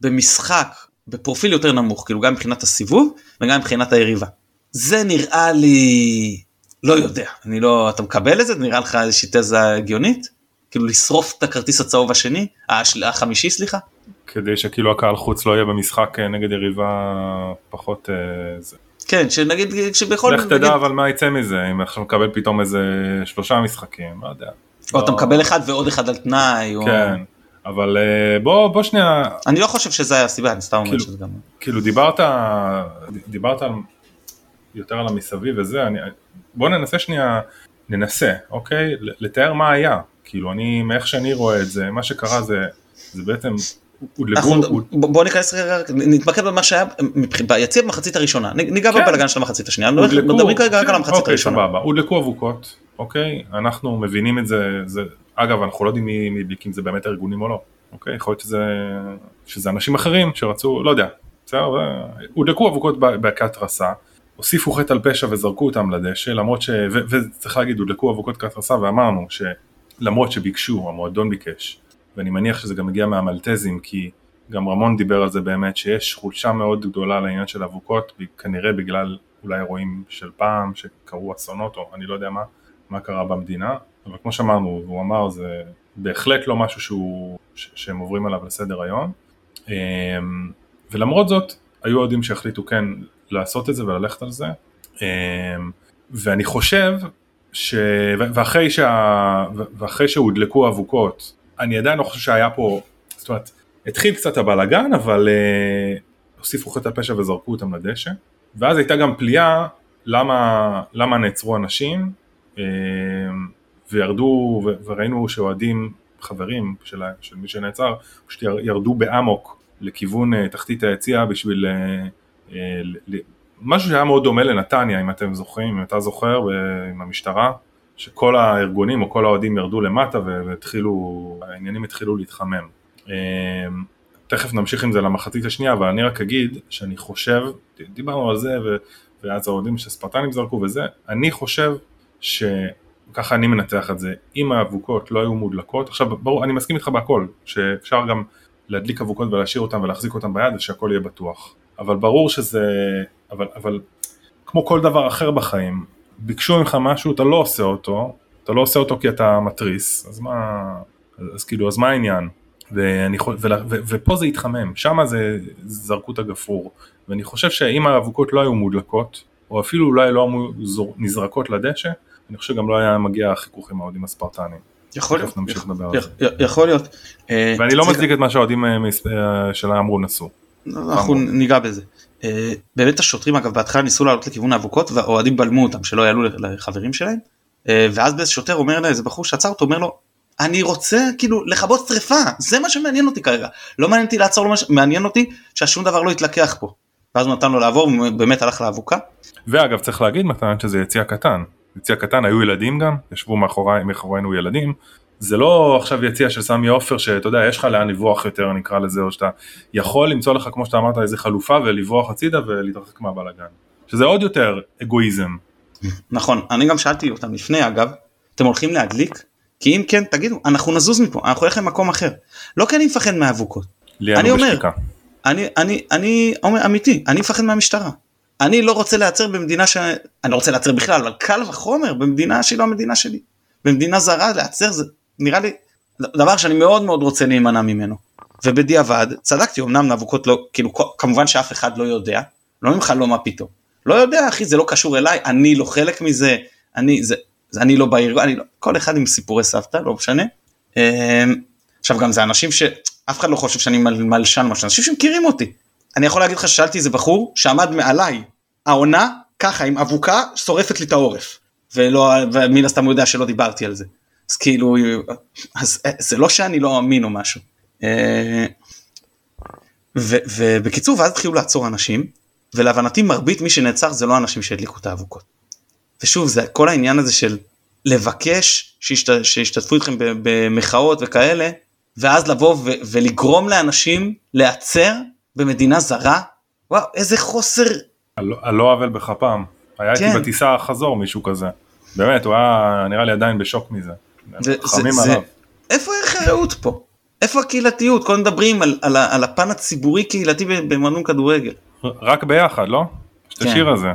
במשחק בפרופיל יותר נמוך כאילו גם מבחינת הסיבוב וגם מבחינת היריבה. זה נראה לי לא יודע אני לא אתה מקבל את זה נראה לך איזושהי תזה הגיונית כאילו לשרוף את הכרטיס הצהוב השני החמישי סליחה? כדי שכאילו הקהל חוץ לא יהיה במשחק אה, נגד יריבה פחות אה, זה. כן שנגיד שבכל לך תדע אבל מה יצא מזה? אם עכשיו מקבל פתאום איזה שלושה משחקים לא יודע. או אתה לא- מקבל אחד ועוד אחד על תנאי כן אבל אה, בוא בוא שנייה אני לא חושב שזה היה הסיבה אני סתם אומר כאילו- שזה גם כאילו דיברת דיברת יותר על המסביב וזה אני בוא ננסה שנייה ננסה אוקיי? לתאר מה היה כאילו אני מאיך שאני רואה את זה מה שקרה זה זה בעצם אנחנו, בוא ניכנס רגע, נתמקד במה שהיה ביציע במחצית הראשונה, ניגע כן. בבלגן של המחצית השנייה, מדברים כרגע רק כן, על המחצית אוקיי, הראשונה. סבבה, הודלקו אבוקות, אוקיי, אנחנו מבינים את זה, זה, אגב אנחנו לא יודעים מי הדליק אם זה באמת הארגונים או לא, אוקיי, יכול להיות שזה, שזה אנשים אחרים שרצו, לא יודע, בסדר, הודלקו אבוקות ב- בהקת-רסה, הוסיפו חטא על פשע וזרקו אותם לדשא, למרות ש... ו- וצריך להגיד, הודלקו אבוקות כת-רסה ואמרנו שלמרות שביקשו, המועדון ביקש, ואני מניח שזה גם מגיע מהמלטזים, כי גם רמון דיבר על זה באמת, שיש חולשה מאוד גדולה לעניין של אבוקות, כנראה בגלל אולי אירועים של פעם, שקרו אסונות, או אני לא יודע מה, מה קרה במדינה, אבל כמו שאמרנו, והוא אמר, זה בהחלט לא משהו שהוא, ש- שהם עוברים עליו לסדר היום. אמ, ולמרות זאת, היו אוהדים שהחליטו כן לעשות את זה וללכת על זה. אמ, ואני חושב ש... ואחרי, שה... ואחרי שהודלקו אבוקות, אני עדיין לא חושב שהיה פה, זאת אומרת, התחיל קצת הבלאגן, אבל uh, הוסיפו חטא פשע וזרקו אותם לדשא, ואז הייתה גם פליאה למה, למה נעצרו אנשים, uh, וירדו, ו- וראינו שאוהדים, חברים של, של מי שנעצר, פשוט יר- ירדו באמוק לכיוון uh, תחתית היציאה בשביל ל- ל- משהו שהיה מאוד דומה לנתניה, אם אתם זוכרים, אם אתה זוכר, עם המשטרה, שכל הארגונים או כל האוהדים ירדו למטה והתחילו, העניינים התחילו להתחמם. אמ, תכף נמשיך עם זה למחצית השנייה, אבל אני רק אגיד שאני חושב, דיברנו על זה, ו, ואז האוהדים שספרטנים זרקו וזה, אני חושב שככה אני מנתח את זה, אם האבוקות לא היו מודלקות, עכשיו ברור, אני מסכים איתך בהכל, שאפשר גם להדליק אבוקות ולהשאיר אותן ולהחזיק אותן ביד ושהכל יהיה בטוח, אבל ברור שזה, אבל, אבל כמו כל דבר אחר בחיים, ביקשו ממך משהו, אתה לא עושה אותו, אתה לא עושה אותו כי אתה מתריס, אז מה, אז כאילו, אז מה העניין? ואני, ו, ו, ו, ופה זה התחמם, שם זה זרקו את הגפרור, ואני חושב שאם האבוקות לא היו מודלקות, או אפילו אולי לא היו נזרקות לדשא, אני חושב שגם לא היה מגיע החיכוך עם האוהדים הספרטנים. יכול להיות, יכול להיות. אה, ואני לא מצדיק את מה שהאוהדים שלה אמרו נסו. אנחנו ניגע בזה. באמת השוטרים אגב בהתחלה ניסו לעלות לכיוון האבוקות והאוהדים בלמו אותם שלא יעלו לחברים שלהם. ואז באיזה שוטר אומר לאיזה בחור שעצר אותו אומר לו אני רוצה כאילו לכבות שריפה זה מה שמעניין אותי כרגע לא מעניין אותי לעצור לו מעניין אותי שהשום דבר לא יתלקח פה. ואז נתן לו לעבור ובאמת הלך לאבוקה. ואגב צריך להגיד מתן שזה יציע קטן יציע קטן היו ילדים גם ישבו מאחורי, מאחורינו ילדים זה לא עכשיו יציע של סמי עופר שאתה יודע יש לך לאן לברוח יותר נקרא לזה או שאתה יכול למצוא לך כמו שאתה אמרת איזה חלופה ולברוח הצידה ולהתרחק מהבלאגן שזה עוד יותר אגואיזם. נכון אני גם שאלתי אותם לפני אגב אתם הולכים להדליק כי אם כן תגידו אנחנו נזוז מפה אנחנו נלך למקום אחר לא כי אני מפחד מהאבוקות. אני אומר אני אני אני אומר אמיתי אני מפחד מהמשטרה אני לא רוצה להיעצר במדינה ש... אני לא רוצה להיעצר בכלל, אבל קל וחומר במדינה שהיא לא המדינה שלי. במדינה זרה להיעצר זה נראה לי דבר שאני מאוד מאוד רוצה להימנע ממנו. ובדיעבד צדקתי אמנם נאבוקות לא כאילו כמובן שאף אחד לא יודע לא ממך לא מה פתאום לא יודע אחי זה לא קשור אליי אני לא חלק מזה אני זה, זה אני לא בארגון אני לא כל אחד עם סיפורי סבתא לא משנה. אמ, עכשיו גם זה אנשים שאף אחד לא חושב שאני מלשן משהו אנשים שמכירים אותי אני יכול להגיד לך ששאלתי איזה בחור שעמד מעליי, העונה ככה עם אבוקה שורפת לי את העורף. ולא, ומן הסתם הוא יודע שלא דיברתי על זה. אז כאילו, אז זה לא שאני לא אמין או משהו. אה, ו, ובקיצור, ואז התחילו לעצור אנשים, ולהבנתי מרבית מי שנעצר זה לא אנשים שהדליקו את האבוקות. ושוב, זה כל העניין הזה של לבקש שישת, שישתתפו איתכם במחאות וכאלה, ואז לבוא ו, ולגרום לאנשים להיעצר במדינה זרה? וואו, איזה חוסר... על לא עוול בכפם. היה איתי כן. בטיסה חזור מישהו כזה. באמת, הוא היה נראה לי עדיין בשוק מזה. חמים עליו. איפה ערך הרעות פה? איפה הקהילתיות? כל מדברים על, על, על הפן הציבורי קהילתי במועדון כדורגל. רק ביחד, לא? יש את כן. השיר הזה.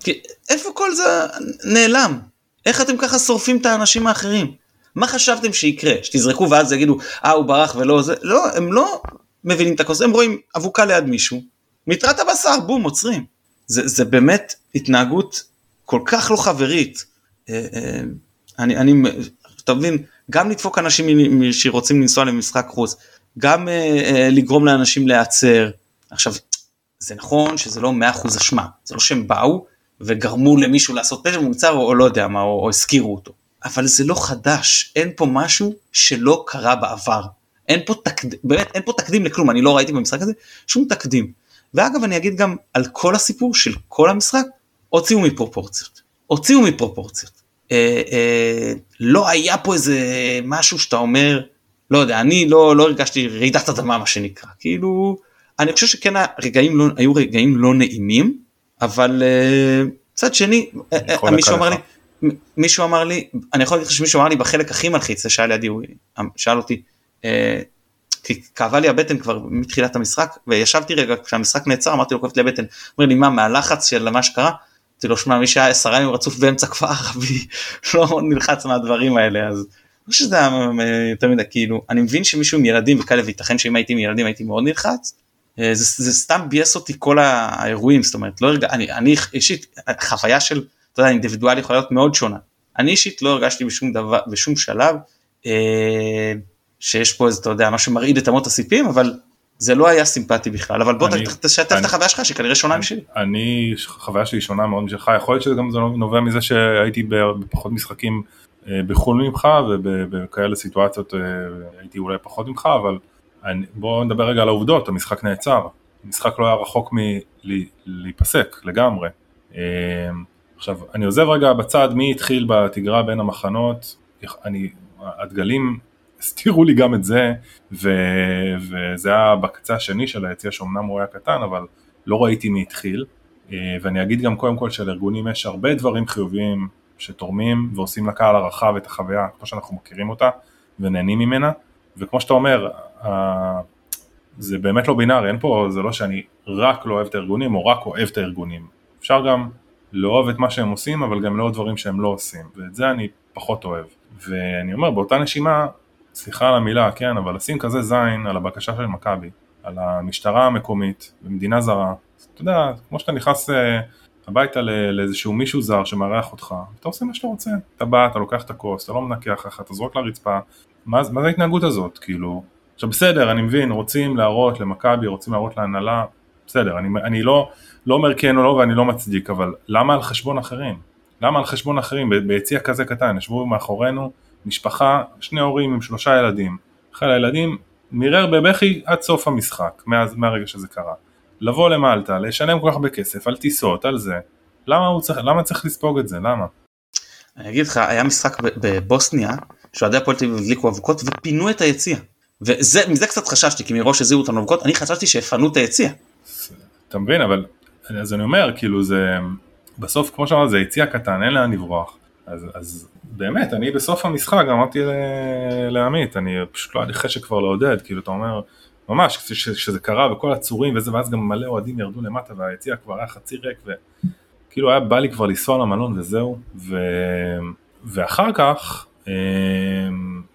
כי איפה כל זה נעלם? איך אתם ככה שורפים את האנשים האחרים? מה חשבתם שיקרה? שתזרקו ואז יגידו, אה הוא ברח ולא זה? לא, הם לא מבינים את הכוס, הם רואים אבוקה ליד מישהו, מטרת הבשר, בום, עוצרים. זה, זה באמת התנהגות כל כך לא חברית. אה, אה, אני, אני, אתה מבין, גם לדפוק אנשים שרוצים לנסוע למשחק חוץ, גם אה, לגרום לאנשים להיעצר. עכשיו, זה נכון שזה לא 100% אשמה, זה לא שהם באו וגרמו למישהו לעשות פשע במוצר או, או לא יודע מה, או, או הזכירו אותו. אבל זה לא חדש, אין פה משהו שלא קרה בעבר. אין פה תקדים, באמת אין פה תקדים לכלום, אני לא ראיתי במשחק הזה שום תקדים. ואגב אני אגיד גם על כל הסיפור של כל המשחק, הוציאו מפרופורציות. הוציאו מפרופורציות. אה, אה, לא היה פה איזה משהו שאתה אומר, לא יודע, אני לא, לא הרגשתי רעידת אדמה מה שנקרא, כאילו, אני חושב שכן הרגעים לא, היו רגעים לא נעימים, אבל אה, מצד שני, אה, אה, מישהו אמר לי, מישהו אמר לי, אני יכול להגיד לך שמישהו אמר לי בחלק הכי מלחיץ, זה שהיה לידי, הוא שאל אותי, אה, כי כאבה לי הבטן כבר מתחילת המשחק וישבתי רגע כשהמשחק נעצר אמרתי לו כואבת לי הבטן. אומר לי מה מהלחץ של מה שקרה. אמרתי לו שמע מי שהיה עשרה ימים רצוף באמצע כפר ערבי לא נלחץ מהדברים האלה אז. חושב שזה היה יותר מדי כאילו אני מבין שמישהו עם ילדים וכאלה וייתכן שאם הייתי עם ילדים הייתי מאוד נלחץ. אה, זה, זה סתם ביאס אותי כל האירועים זאת אומרת לא הרגע אני, אני אישית חוויה של אתה יודע אינדיבידואל יכולה להיות מאוד שונה. אני אישית לא הרגשתי בשום דבר בשום שלב. אה, שיש פה איזה, אתה יודע, מה שמרעיד את אמות הסיפים, אבל זה לא היה סימפטי בכלל, אבל בוא תשתף את החוויה שלך שכנראה שונה משלי. אני, חוויה שלי שונה מאוד משלך, יכול להיות שזה גם נובע מזה שהייתי בפחות משחקים אה, בחו"ל ממך ובכאלה סיטואציות אה, הייתי אולי פחות ממך, אבל בוא נדבר רגע על העובדות, המשחק נעצר, המשחק לא היה רחוק מלהיפסק לגמרי. אה, עכשיו, אני עוזב רגע בצד מי התחיל בתגרה בין המחנות, אני, הדגלים הסתירו לי גם את זה, ו, וזה היה בקצה השני של היציע שאומנם הוא היה קטן, אבל לא ראיתי מי התחיל, אה, ואני אגיד גם קודם כל שלארגונים יש הרבה דברים חיוביים שתורמים ועושים לקהל הרחב את החוויה כמו שאנחנו מכירים אותה ונהנים ממנה, וכמו שאתה אומר, זה באמת לא בינארי, אין פה, זה לא שאני רק לא אוהב את הארגונים או רק אוהב את הארגונים. אפשר גם לאהוב את מה שהם עושים, אבל גם לאהוב דברים שהם לא עושים, ואת זה אני פחות אוהב. ואני אומר, באותה נשימה, סליחה על המילה, כן, אבל לשים כזה זין על הבקשה של מכבי, על המשטרה המקומית במדינה זרה, אתה יודע, כמו שאתה נכנס אה, הביתה לאיזשהו מישהו זר שמארח אותך, אתה עושה מה שאתה רוצה, אתה בא, אתה לוקח את הכוס, אתה לא מנקח לך, אתה זורק לרצפה, מה, מה זה ההתנהגות הזאת, כאילו, עכשיו בסדר, אני מבין, רוצים להראות למכבי, רוצים להראות להנהלה, בסדר, אני, אני לא, לא אומר כן או לא ואני לא מצדיק, אבל למה על חשבון אחרים? למה על חשבון אחרים? ביציע כזה קטן, ישבו מאחורינו משפחה, שני הורים עם שלושה ילדים. אחד הילדים מירר בבכי עד סוף המשחק, מאז, מהרגע שזה קרה. לבוא למלטה, לשלם כל כך הרבה כסף על טיסות, על זה. למה צריך, למה צריך לספוג את זה? למה? אני אגיד לך, היה משחק בבוסניה, שאוהדי הפועל תל אביב הדליקו אבוקות ופינו את היציע. ומזה קצת חששתי, כי מראש הזירו אותנו אבוקות, אני חשבתי שיפנו את היציע. אתה מבין, אבל אז אני אומר, כאילו זה, בסוף כמו שאמרת זה יציע קטן, אין לאן לברוח. אז, אז באמת, אני בסוף המשחק אמרתי לעמית, אני פשוט לא היה לי חשק כבר לעודד, כאילו אתה אומר, ממש, כשזה קרה וכל הצורים וזה, ואז גם מלא אוהדים ירדו למטה והיציע כבר היה חצי ריק, וכאילו היה בא לי כבר לנסוע למלון וזהו, ו... ואחר כך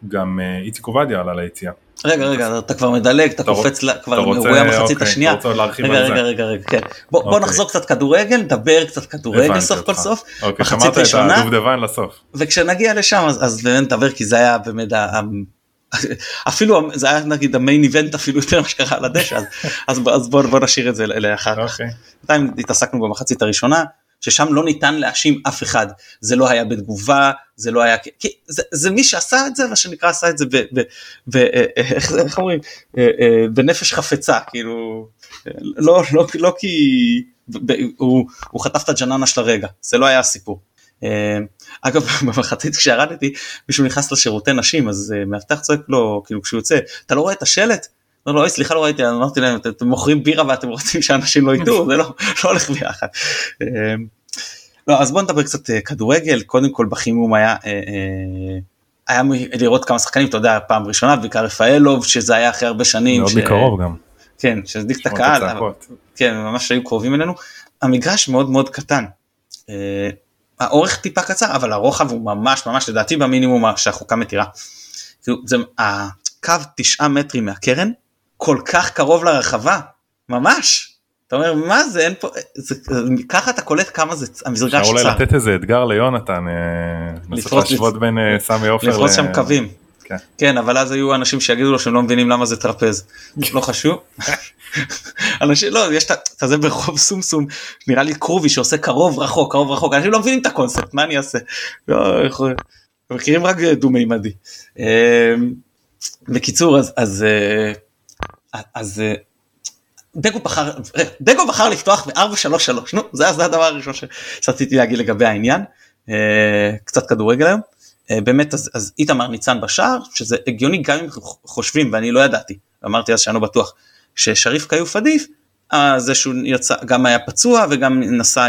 גם אה, איציק עובדיה עלה ליציאה. רגע רגע אתה כבר מדלג אתה קופץ כבר לאירועי המחצית אוקיי, השנייה. רגע רגע רגע רגע כן. בוא אוקיי. נחזור קצת כדורגל נדבר קצת כדורגל סוף כל סוף. אוקיי, את הדובדבן לסוף. וכשנגיע לשם אז באמת נדבר כי זה היה באמת אפילו זה היה נגיד המיין איבנט אפילו יותר מה שקרה על הדשא אז בוא נשאיר את זה לאחר כך. בינתיים התעסקנו במחצית הראשונה ששם לא ניתן להאשים אף אחד, זה לא היה בתגובה, זה לא היה, כי זה, זה מי שעשה את זה, מה שנקרא עשה את זה, ב, ב, ב, אה, איך, איך אומרים, אה, אה, בנפש חפצה, כאילו, לא, לא, לא כי ב, הוא, הוא חטף את הג'ננה של הרגע, זה לא היה הסיפור. אגב במחצית כשירדתי מישהו נכנס לשירותי נשים אז מאבטח צועק לו כאילו כשהוא יוצא אתה לא רואה את השלט לא, לא, סליחה, לא ראיתי, אמרתי להם, אתם מוכרים בירה ואתם רוצים שאנשים לא ידעו, זה לא, לא הולך ביחד. אמ, לא, אז בוא נדבר קצת אה, כדורגל, קודם כל בחימום היה, אה, אה, היה לראות כמה שחקנים, אתה יודע, פעם ראשונה, בעיקר רפאלוב, שזה היה אחרי הרבה שנים. מאוד מקרוב גם. כן, שהזדיק את הקהל, כן, ממש היו קרובים אלינו. המגרש מאוד מאוד קטן. האורך טיפה קצר, אבל הרוחב הוא ממש ממש לדעתי במינימום שהחוקה מתירה. כאילו, זה, הקו תשעה מטרים מהקרן, כל כך קרוב לרחבה, ממש. אתה אומר מה זה אין פה זה, ככה אתה קולט כמה זה המזרגש צר. אפשר אולי לתת איזה אתגר ליונתן, אה, להשוות בין אה, סמי עופר. לפרוס שם קווים. כן. כן אבל אז היו אנשים שיגידו לו שהם לא מבינים למה זה טרפז. לא חשוב. אנשים לא יש את זה ברחוב סום סום נראה לי קרובי שעושה קרוב רחוק קרוב רחוק אנשים לא מבינים את הקונספט מה אני אעשה. לא, מכירים רק דו מימדי. אה, בקיצור אז אז אז אה, דגו בחר, דגו בחר לפתוח ב-4-3-3, נו זה, זה הדבר הראשון שרציתי להגיד לגבי העניין, אה, קצת כדורגל היום, אה, באמת אז, אז איתמר ניצן בשער, שזה הגיוני גם אם חושבים ואני לא ידעתי, אמרתי אז שאני לא בטוח, ששריף כיוף עדיף, זה שהוא יצא, גם היה פצוע וגם נסע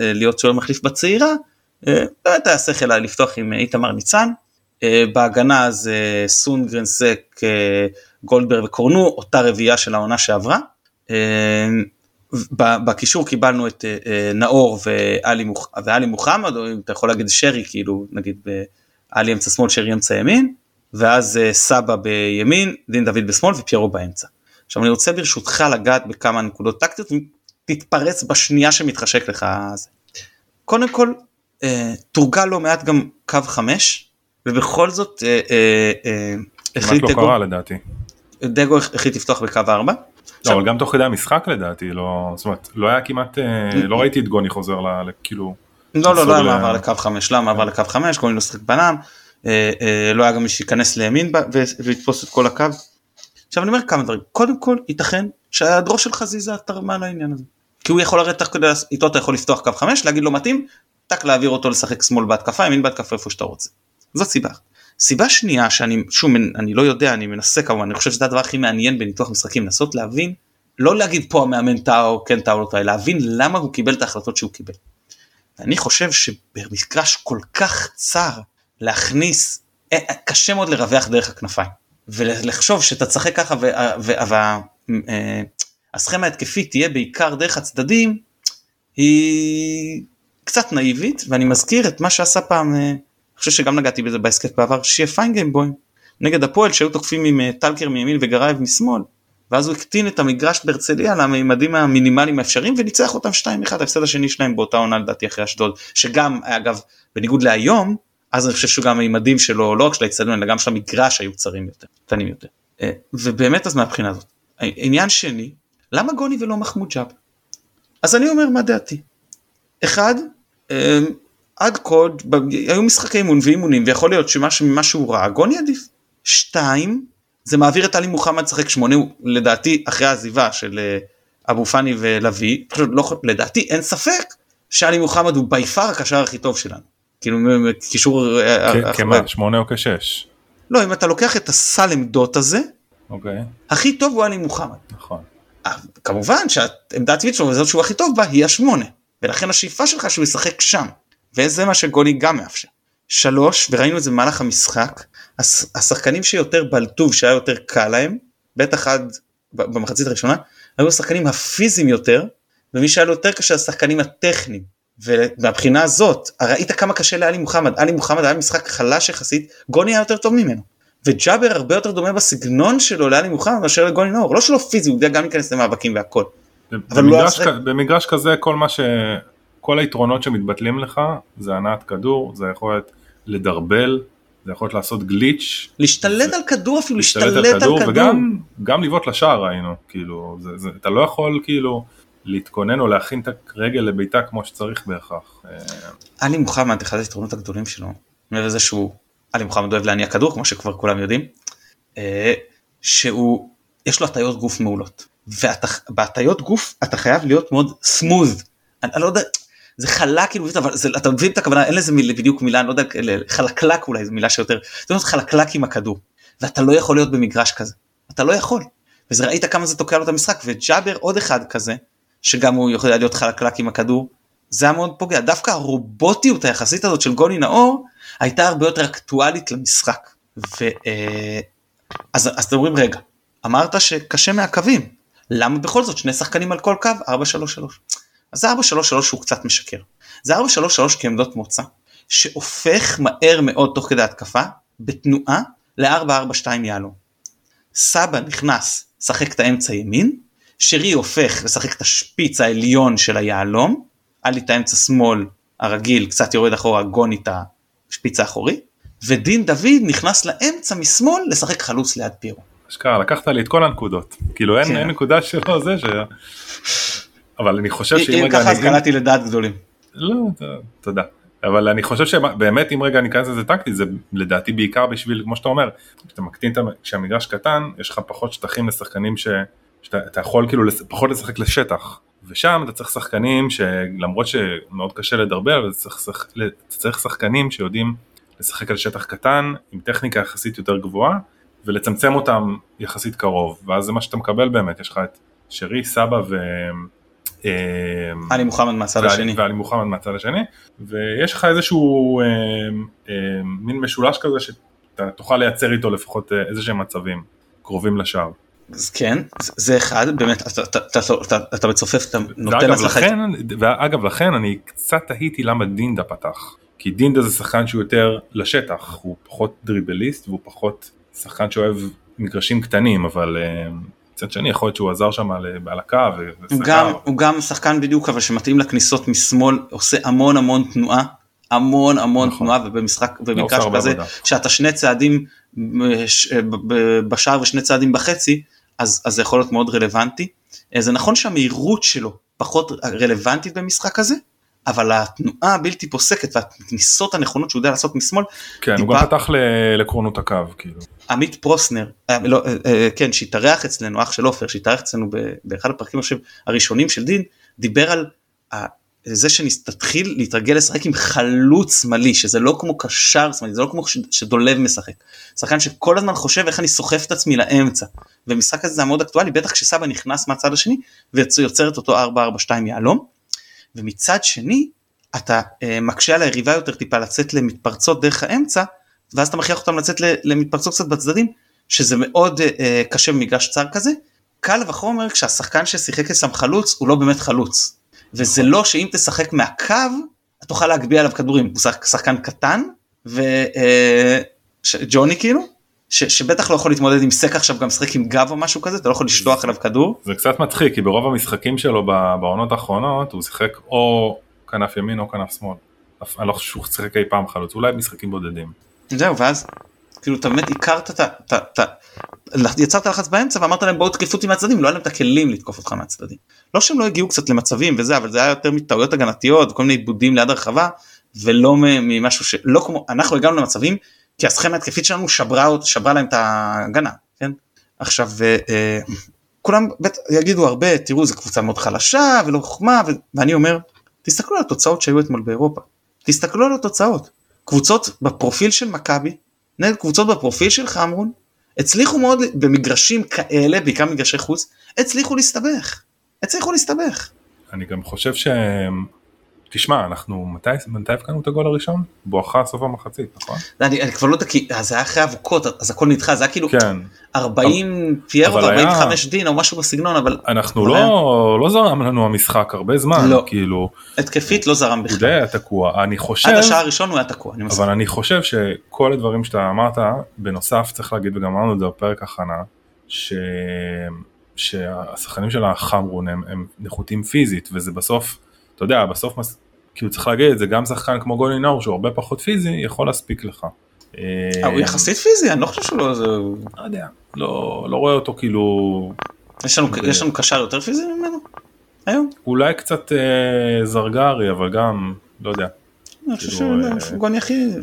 להיות שוער מחליף בצעירה, באמת היה שכל לפתוח עם איתמר ניצן, בהגנה זה סונגרן סק גולדברג וקורנו, אותה רביעייה של העונה שעברה. אה, בקישור קיבלנו את אה, אה, נאור ואלי מוחמד, או אם אתה יכול להגיד שרי, כאילו נגיד עלי אמצע שמאל, שרי אמצע ימין, ואז סבא בימין, דין דוד בשמאל ופיירו באמצע. עכשיו אני רוצה ברשותך לגעת בכמה נקודות טקטיות, תתפרץ בשנייה שמתחשק לך. קודם כל, תורגל לא מעט גם קו חמש, ובכל זאת החליט... כמעט לא קרה לדעתי. דגו החליט לפתוח בקו 4. לא, אבל גם תוך כדי המשחק לדעתי, לא, זאת אומרת, לא היה כמעט, אה, לא ראיתי את גוני חוזר כאילו... לא, לא, לא היה מעבר לקו 5, לא היה מעבר לקו 5, גוני לא שחק בנם, אה, אה, לא היה גם מי שייכנס לימין ויתפוס את כל הקו. עכשיו אני אומר כמה דברים, קודם כל ייתכן שהיעדרו של חזיזה תרמה לעניין הזה. כי הוא יכול הרי תוך כדי, איתו אתה יכול לפתוח קו 5, להגיד לו מתאים, טק להעביר אותו לשחק שמאל בהתקפה, ימין בהתקפה איפה שאתה רוצה. זאת סיבה. סיבה שנייה שאני שוב אני לא יודע אני מנסה כמובן אני חושב שזה הדבר הכי מעניין בניתוח משחקים לנסות להבין לא להגיד פה המאמן טאו כן טאו לא טאו להבין למה הוא קיבל את ההחלטות שהוא קיבל. אני חושב שבמגרש כל כך צר להכניס אה, אה, קשה מאוד לרווח דרך הכנפיים ולחשוב שאתה תשחק ככה והסכמה ההתקפית תהיה בעיקר דרך הצדדים היא קצת נאיבית ואני מזכיר את מה שעשה פעם אה, חושב שגם נגעתי בזה בהסכת בעבר שיהיה פיין גיימבוי נגד הפועל שהיו תוקפים עם טלקר מימין וגרייב משמאל ואז הוא הקטין את המגרש בהרצליה לממדים המינימליים האפשריים וניצח אותם 2-1 ההפסד השני שלהם באותה עונה לדעתי אחרי אשדוד שגם אגב בניגוד להיום אז אני חושב שגם הממדים שלו לא רק של האצטדיון אלא גם של המגרש היו קצרים יותר קטנים יותר. אה, ובאמת אז מהבחינה הזאת עניין שני למה גוני ולא מחמוד ג'אב אז אני אומר מה דעתי. אחד אה, עד כה היו משחקי אימון ואימונים ויכול להיות שמה שהוא ראה גוני עדיף שתיים זה מעביר את עלי מוחמד לשחק שמונה לדעתי אחרי העזיבה של אה, אבו פאני ולוי פשוט לא לדעתי אין ספק שעלי מוחמד הוא בי פאר הקשר הכי טוב שלנו. כאילו קישור אה, אה, כמעט שמונה או כשש. לא אם אתה לוקח את הסל עמדות הזה אוקיי. הכי טוב הוא עלי מוחמד. נכון. כמובן שהעמדה הטבעית שלו וזאת שהוא הכי טוב בה היא השמונה ולכן השאיפה שלך שהוא ישחק שם וזה מה שגולי גם מאפשר. שלוש וראינו את זה במהלך המשחק השחקנים שיותר בלטו שהיה יותר קל להם בטח עד במחצית הראשונה היו השחקנים הפיזיים יותר ומי שהיה לו יותר קשה השחקנים הטכניים ומהבחינה הזאת ראית כמה קשה לאלי מוחמד אלי מוחמד היה משחק חלש יחסית גוני היה יותר טוב ממנו וג'אבר הרבה יותר דומה בסגנון שלו לאלי מוחמד מאשר לגוני נאור לא שלא פיזי הוא יודע גם להיכנס למאבקים והכל. במגרש, לא במגרש כזה כל מה ש... כל היתרונות שמתבטלים לך זה הנעת כדור זה יכולת לדרבל זה יכול להיות לעשות גליץ'. להשתלט על כדור אפילו, להשתלט על כדור. וגם גם לבעוט לשער ראינו, כאילו, זה, זה, אתה לא יכול כאילו להתכונן או להכין את הרגל לביתה כמו שצריך בהכרח. עלי מוחמד, אחד היתרונות הגדולים שלו, מעבר לזה שהוא, עלי מוחמד אוהב להניע כדור, כמו שכבר כולם יודעים, אה, שהוא, יש לו הטיות גוף מעולות. ובהטיות גוף אתה חייב להיות מאוד סמוז. אני, אני לא יודע, זה חלק כאילו אבל זה, אתה מבין את הכוונה אין לזה מיל, בדיוק מילה אני לא יודע חלקלק אולי זו מילה שיותר זה אומר חלקלק עם הכדור ואתה לא יכול להיות במגרש כזה אתה לא יכול וזה ראית כמה זה תוקע לו את המשחק וג'אבר עוד אחד כזה שגם הוא יכול להיות חלקלק עם הכדור זה היה מאוד פוגע דווקא הרובוטיות היחסית הזאת של גולי נאור הייתה הרבה יותר אקטואלית למשחק. ו, אה, אז, אז אתם אומרים רגע אמרת שקשה מהקווים למה בכל זאת שני שחקנים על כל קו 4-3-3 אז זה 433 הוא קצת משקר. זה 433 כעמדות מוצא, שהופך מהר מאוד תוך כדי התקפה, בתנועה, ל-442 יהלום. סבא נכנס, שחק את האמצע ימין, שרי הופך לשחק את השפיץ העליון של היהלום, היה לי את האמצע שמאל הרגיל, קצת יורד אחורה, גוני את השפיץ האחורי, ודין דוד נכנס לאמצע משמאל לשחק חלוץ ליד פירו. אשכרה, לקחת לי את כל הנקודות. כאילו אין, כן. אין נקודה שלא זה ש... אבל אני חושב שאם רגע... אם ככה אז קלעתי לדעת גדולים. לא, תודה. אבל אני חושב שבאמת אם רגע ניכנס לזה טקטית זה לדעתי בעיקר בשביל כמו שאתה אומר כשאתה מקטין את כשהמגרש קטן יש לך פחות שטחים לשחקנים ש, שאתה יכול כאילו פחות לשחק לשטח ושם אתה צריך שחקנים שלמרות שמאוד קשה לדרבל אבל אתה צריך, צריך שחקנים שיודעים לשחק על שטח קטן עם טכניקה יחסית יותר גבוהה ולצמצם אותם יחסית קרוב ואז זה מה שאתה מקבל באמת יש לך את שרי סבא ו... אמ, עלי מוחמד מהצד השני. ועלי מוחמד מהצד השני, ויש לך איזשהו אמ, אמ, מין משולש כזה שאתה תוכל לייצר איתו לפחות אה, איזה שהם מצבים קרובים לשער. אז כן, זה אחד, באמת, אתה מצופף, אתה נותן הצלחה. ואגב לכן אני קצת תהיתי למה דינדה פתח, כי דינדה זה שחקן שהוא יותר לשטח, הוא פחות דריבליסט והוא פחות שחקן שאוהב מגרשים קטנים, אבל מצד שני יכול להיות שהוא עזר שם על הקו. הוא גם, הוא גם שחקן בדיוק אבל שמתאים לכניסות משמאל עושה המון המון תנועה המון המון נכון. תנועה ובמשחק לא במקרה כזה שאתה שני צעדים בשער ושני צעדים בחצי אז, אז זה יכול להיות מאוד רלוונטי. אה, זה נכון שהמהירות שלו פחות רלוונטית במשחק הזה אבל התנועה הבלתי פוסקת והכניסות הנכונות שהוא יודע לעשות משמאל. כן, טיפה... הוא גם פתח לקרונות הקו כאילו. עמית פרוסנר, אה, לא, אה, אה, כן, שהתארח אצלנו, אח של עופר, שהתארח אצלנו באחד הפרקים עכשיו הראשונים של דין, דיבר על זה שתתחיל להתרגל לשחק עם חלוץ שמאלי שזה לא כמו קשר שמאלי זה לא כמו שדולב משחק. שחקן שכל הזמן חושב איך אני סוחף את עצמי לאמצע. ומשחק הזה זה מאוד אקטואלי בטח כשסבא נכנס מהצד השני ויוצר את אותו 4-4-2 יהלום. ומצד שני אתה אה, מקשה על היריבה יותר טיפה לצאת למתפרצות דרך האמצע ואז אתה מכריח אותם לצאת למתפרצות קצת בצדדים שזה מאוד אה, אה, קשה במגרש צר כזה. קל וחומר כשהשחקן ששיחק כסם חלוץ הוא לא באמת חלוץ. וזה לא שאם תשחק מהקו אתה תוכל להגביה עליו כדורים הוא שחקן קטן וג'וני כאילו ש, שבטח לא יכול להתמודד עם סק עכשיו גם משחק עם גב או משהו כזה אתה לא יכול לשלוח עליו כדור. זה קצת מצחיק כי ברוב המשחקים שלו בעונות האחרונות הוא שיחק או כנף ימין או כנף שמאל. אני לא חושב שהוא שיחק אי פעם חלוץ אולי משחקים בודדים. זהו ואז כאילו אתה באמת הכרת את ה... יצרת לחץ באמצע ואמרת להם בואו תקפו אותי מהצדדים לא היה להם את הכלים לתקוף אותך מהצדדים. לא שהם לא הגיעו קצת למצבים וזה אבל זה היה יותר מטעויות הגנתיות כל מיני עיבודים ליד הרחבה ולא ממשהו שלא כמו אנחנו הגענו למצבים כי הסכמה התקפית שלנו שברה, שברה להם את ההגנה כן? עכשיו אה, כולם בטח יגידו הרבה תראו זו קבוצה מאוד חלשה ולא חוכמה ואני אומר תסתכלו על התוצאות שהיו אתמול באירופה. תסתכלו על התוצאות. קבוצות בפרופיל של מכבי נגד קבוצות בפרופיל של חמרון הצליחו מאוד במגרשים כאלה בעיקר מגרשי חוץ הצליחו להסתבך. הצליחו להסתבך. אני גם חושב שהם תשמע אנחנו מתי מתי הבקענו את הגול הראשון? בואכה סוף המחצית נכון? אני, אני כבר לא יודע כי זה היה אחרי אבוקות אז הכל נדחה זה היה כאילו כן. 40 פיירו ו-45 דין או משהו בסגנון אבל אנחנו לא היה... לא זרם לנו המשחק הרבה זמן לא. כאילו התקפית לא זרם בכלל. הוא די היה תקוע אני חושב עד השעה הראשון הוא היה תקוע אני אבל אני חושב שכל הדברים שאתה אמרת בנוסף צריך להגיד וגם אמרנו את זה בפרק הכנה ש... שהשחקנים של החמרון הם, הם נחותים פיזית וזה בסוף אתה יודע, בסוף, כאילו צריך להגיד את זה, גם שחקן כמו גולי נאור שהוא הרבה פחות פיזי, יכול להספיק לך. אה, הוא יחסית פיזי, אני לא חושב שהוא לא... לא יודע, לא, לא רואה אותו כאילו... יש לנו, יש לנו קשר יותר פיזי ממנו היום? אולי קצת אה, זרגרי, אבל גם, לא יודע. אני חושב כאילו, שהוא גון יחיד,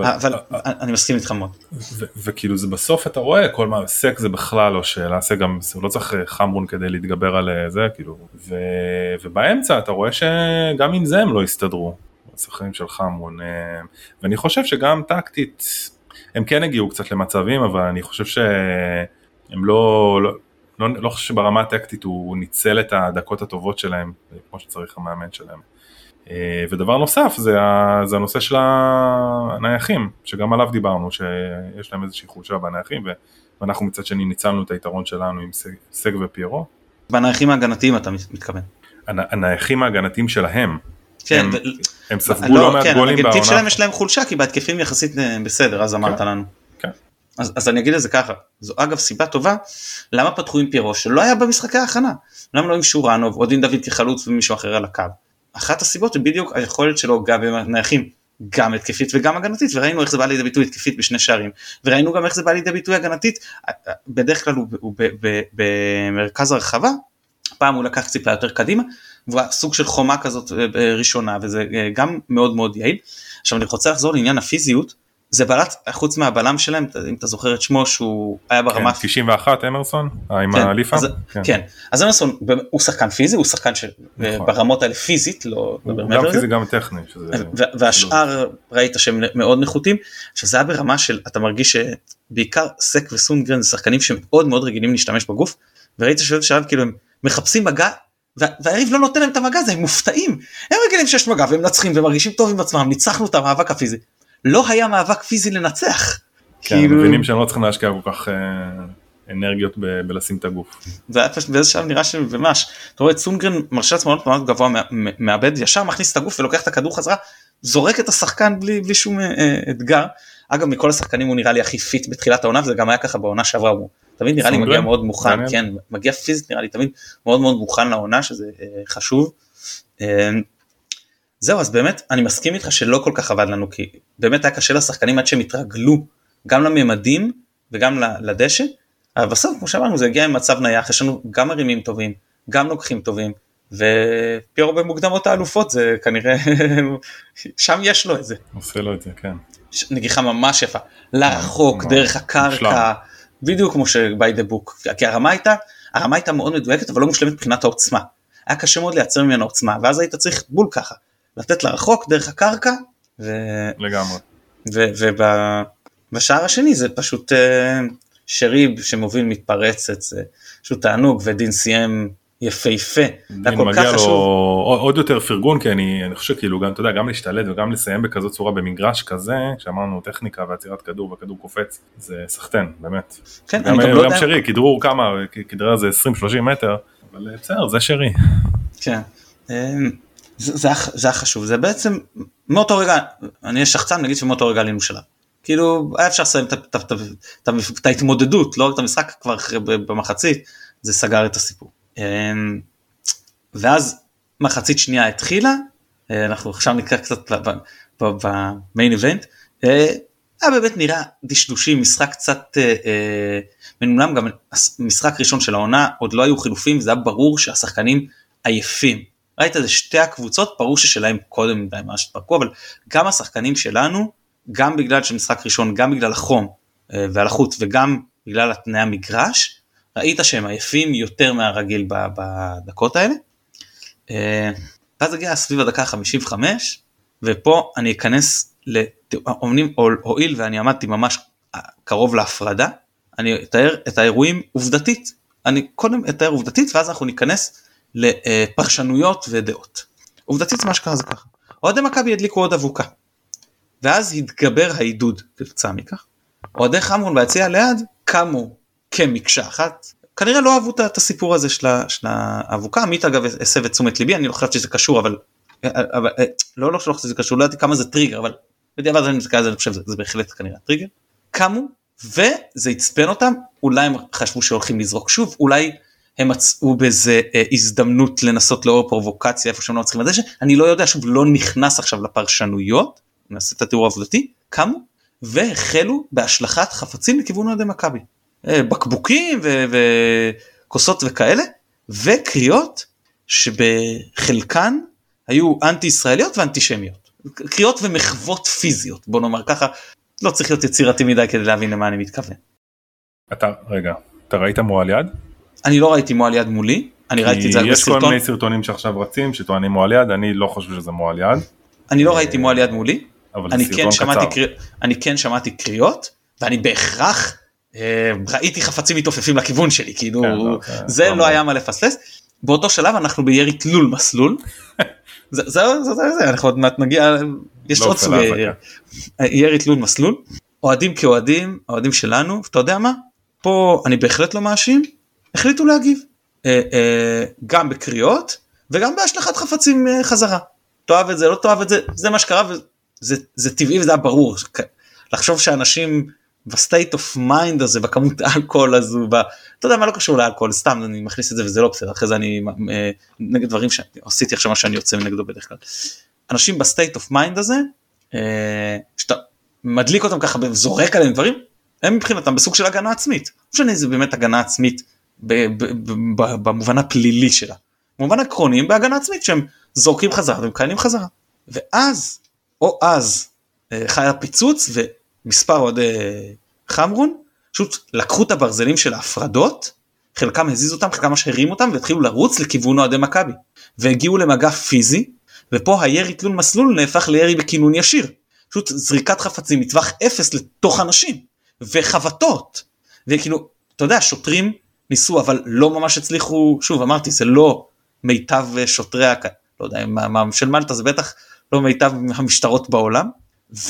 אבל אני מסכים איתך מאוד. וכאילו זה בסוף אתה רואה כל מה, סק זה בכלל לא שאלה, סק גם, לא צריך אה, חמרון כדי להתגבר על אה, זה, כאילו, ובאמצע אתה רואה שגם עם זה הם לא הסתדרו, השחקנים של חמרון, אה, ואני חושב שגם טקטית, הם כן הגיעו קצת למצבים, אבל אני חושב שהם לא, לא, לא, לא חושב שברמה הטקטית הוא ניצל את הדקות הטובות שלהם, כמו שצריך המאמן שלהם. אה, ודבר נוסף זה, זה הנושא של הנייחים, שגם עליו דיברנו, שיש להם איזושהי חולשה בנייחים, ואנחנו מצד שני ניצלנו את היתרון שלנו עם סג ופיירו. בנייחים ההגנתיים אתה מתכוון. הנייחים ההגנתיים שלהם. כן, הם, ו... הם ספגו לא, לא מעט כן, גולים בעונה. כן, שלהם יש להם חולשה כי בהתקפים יחסית אה, בסדר, אז אמרת כן, לנו. כן. אז, אז אני אגיד את זה ככה, זו אגב סיבה טובה, למה פתחו עם פיירו שלא היה במשחקי ההכנה, למה לא עם שורנוב או דין דוד כחלוץ ומישהו אחר על הקו. אחת הסיבות היא בדיוק היכולת שלו גם בנייחים גם התקפית וגם הגנתית וראינו איך זה בא לידי ביטוי התקפית בשני שערים וראינו גם איך זה בא לידי ביטוי הגנתית בדרך כלל הוא, במרכז הרחבה פעם הוא לקח ציפה יותר קדימה והוא סוג של חומה כזאת אה, ראשונה וזה אה, גם מאוד מאוד יעיל. עכשיו אני רוצה לחזור לעניין הפיזיות זה בלט חוץ מהבלם שלהם אם אתה זוכר את שמו שהוא היה ברמה כן, 91 אמרסון? אה, עם כן, הליפה? אז, כן. כן. אז אמרסון הוא שחקן פיזי הוא שחקן שברמות נכון. האלה פיזית לא הוא גם פיזי גם טכני והשאר ראית שהם מאוד נחותים. שזה היה ברמה של אתה מרגיש שבעיקר סק וסונגרן זה שחקנים שמאוד מאוד רגילים להשתמש בגוף וראית שבאיזה שלב כאילו הם מחפשים מגע והיריב לא נותן להם את המגע הזה הם מופתעים. הם רגילים שיש מגע והם מנצחים ומרגישים טוב עם עצמם ניצחנו את המאבק הפיזי לא היה מאבק פיזי לנצח. כן, כאילו... מבינים שהם לא צריכים להשקיע כל כך אה, אנרגיות ב- בלשים את הגוף. זה היה פשוט באיזה שלב נראה שממש, אתה רואה את סונגרן מרשה עצמו מאוד גבוה מאבד, ישר מכניס את הגוף ולוקח את הכדור חזרה, זורק את השחקן בלי, בלי שום אה, אה, אתגר. אגב מכל השחקנים הוא נראה לי הכי fit בתחילת העונה וזה גם היה ככה בעונה שעברה הוא תמיד נראה לי מגיע מאוד מוכן כן מגיע פיזית נראה לי תמיד מאוד מאוד מוכן לעונה שזה אה, חשוב. אה, זהו אז באמת אני מסכים איתך שלא כל כך עבד לנו כי באמת היה קשה לשחקנים עד שהם התרגלו גם לממדים וגם לדשא אבל בסוף כמו שאמרנו זה הגיע עם מצב נייח יש לנו גם מרימים טובים גם לוקחים טובים ופיורו במוקדמות האלופות זה כנראה שם יש לו את זה. עושה לו את זה כן. נגיחה ממש יפה. לרחוק דרך הקרקע בדיוק כמו שביי דה בוק כי הרמה הייתה הרמה הייתה מאוד מדויקת אבל לא מושלמת מבחינת העוצמה. היה קשה מאוד לייצר ממנו עוצמה ואז היית צריך בול ככה לתת לרחוק דרך הקרקע ו... לגמרי. ובשער השני זה פשוט אה, שריב שמוביל מתפרצת זה פשוט תענוג ודין סיים יפהפה. דין מגיע לו עוד, עוד יותר פרגון כי אני, אני חושב כאילו גם אתה יודע גם להשתלט וגם לסיים בכזאת צורה במגרש כזה שאמרנו טכניקה ועצירת כדור והכדור קופץ זה סחטיין באמת. כן, גם, אני גם גם לא יודע. שרי כדרור כמה כדרר איזה 20-30 מטר אבל אה, בסדר זה שרי. כן. זה, זה, זה היה חשוב זה בעצם מאותו רגע אני אהיה שחצן נגיד שמאותו רגע עלינו שלב. כאילו היה אפשר לסיים את, ההתמודדות לא רק את המשחק כבר אחרי- במחצית זה סגר את הסיפור. אמ, ואז מחצית שנייה התחילה אה, אנחנו עכשיו נקרא קצת במיין איבנט. היה באמת נראה דשדושי משחק קצת אה, אה, מנומנם גם משחק ראשון של העונה עוד לא היו חילופים זה היה ברור שהשחקנים עייפים. ראית זה שתי הקבוצות ברור ששלהם קודם מדי מה שתפרקו אבל גם השחקנים שלנו גם בגלל שמשחק ראשון גם בגלל החום אה, והלחות וגם בגלל התנאי המגרש ראית שהם עייפים יותר מהרגיל בדקות האלה. אה, ואז הגיע סביב הדקה 55 ופה אני אכנס לאומנים הואיל ואני עמדתי ממש קרוב להפרדה אני אתאר את האירועים עובדתית אני קודם אתאר עובדתית ואז אנחנו ניכנס לפרשנויות ודעות. עובדתית מה שקרה זה ככה אוהדי מכבי הדליקו עוד אבוקה ואז התגבר העידוד כתוצאה מכך. אוהדי חמרון ביציע ליד קמו כמקשה אחת כנראה לא אהבו את- הסיפור הזה של האבוקה עמית אגב הסב את תשומת ליבי אני לא חושבת שזה קשור אבל, אבל אה, לא לא חושבת שזה קשור לא ידעתי כמה זה טריגר אבל בדיעבד אני מסתכל על זה אני חושב שזה זה בהחלט כנראה טריגר. קמו וזה עצבן אותם אולי הם חשבו שהולכים לזרוק שוב אולי הם מצאו בזה אה, הזדמנות לנסות לעורר פרובוקציה איפה שהם לא מצליחים לדשא אני לא יודע שוב לא נכנס עכשיו לפרשנויות נעשה את התיאור העובדתי קמו והחלו בהשלכת חפצים לכיוון אוהדי מכבי. אה, בקבוקים ו- וכוסות וכאלה וקריאות שבחלקן היו אנטי ישראליות ואנטישמיות קריאות ומחוות פיזיות בוא נאמר ככה לא צריך להיות יצירתי מדי כדי להבין למה אני מתכוון. אתה רגע אתה ראית מועל יד? אני לא ראיתי מועל יד מולי אני ראיתי את זה כי יש כל בסרטון מיני סרטונים שעכשיו רצים שטוענים מועל יד אני לא חושב שזה מועל יד אני לא ראיתי מועל יד מולי אני כן שמעתי. קריא- אני כן שמעתי קריאות ואני בהכרח אה, ראיתי חפצים מתעופפים לכיוון שלי כאילו כן, לא, זה- ברור. לא היה מה לפספס באותו שלב אנחנו בירי תלול מסלול. זה זה זה זה אנחנו עוד מעט נגיע יש לא עוד סוגי. ירי. ירי תלול מסלול אוהדים כאוהדים אוהדים שלנו אתה יודע מה פה אני בהחלט לא מאשים החליטו להגיב אה, אה, גם בקריאות וגם בהשלכת חפצים אה, חזרה. תאהב את זה לא תאהב את זה זה מה שקרה וזה זה טבעי וזה היה ברור לחשוב שאנשים בסטייט אוף מיינד הזה בכמות האלכוהול הזו ב... אתה יודע מה לא קשור לאלכוהול סתם אני מכניס את זה וזה לא בסדר אחרי זה אני נגד דברים שעשיתי עכשיו מה שאני יוצא מנגדו בדרך כלל. אנשים ב state of mind הזה שאתה מדליק אותם ככה וזורק עליהם דברים הם מבחינתם בסוג של הגנה עצמית. לא משנה זה באמת הגנה עצמית במובן הפלילי שלה. במובן עקרוני הם בהגנה עצמית שהם זורקים חזרה ומגיבים חזרה. ואז או אז אה, היה פיצוץ ומספר אוהדי חמרון פשוט לקחו את הברזלים של ההפרדות חלקם הזיזו אותם חלקם ממש הרימו אותם והתחילו לרוץ לכיוון אוהדי מכבי והגיעו למגע פיזי ופה הירי תלול מסלול נהפך לירי בכינון ישיר. פשוט זריקת חפצים מטווח אפס לתוך אנשים וחבטות וכאילו אתה יודע שוטרים ניסו אבל לא ממש הצליחו. שוב אמרתי זה לא מיטב שוטרי הכ... לא יודע מה של מלטה זה בטח לא מיטב המשטרות בעולם.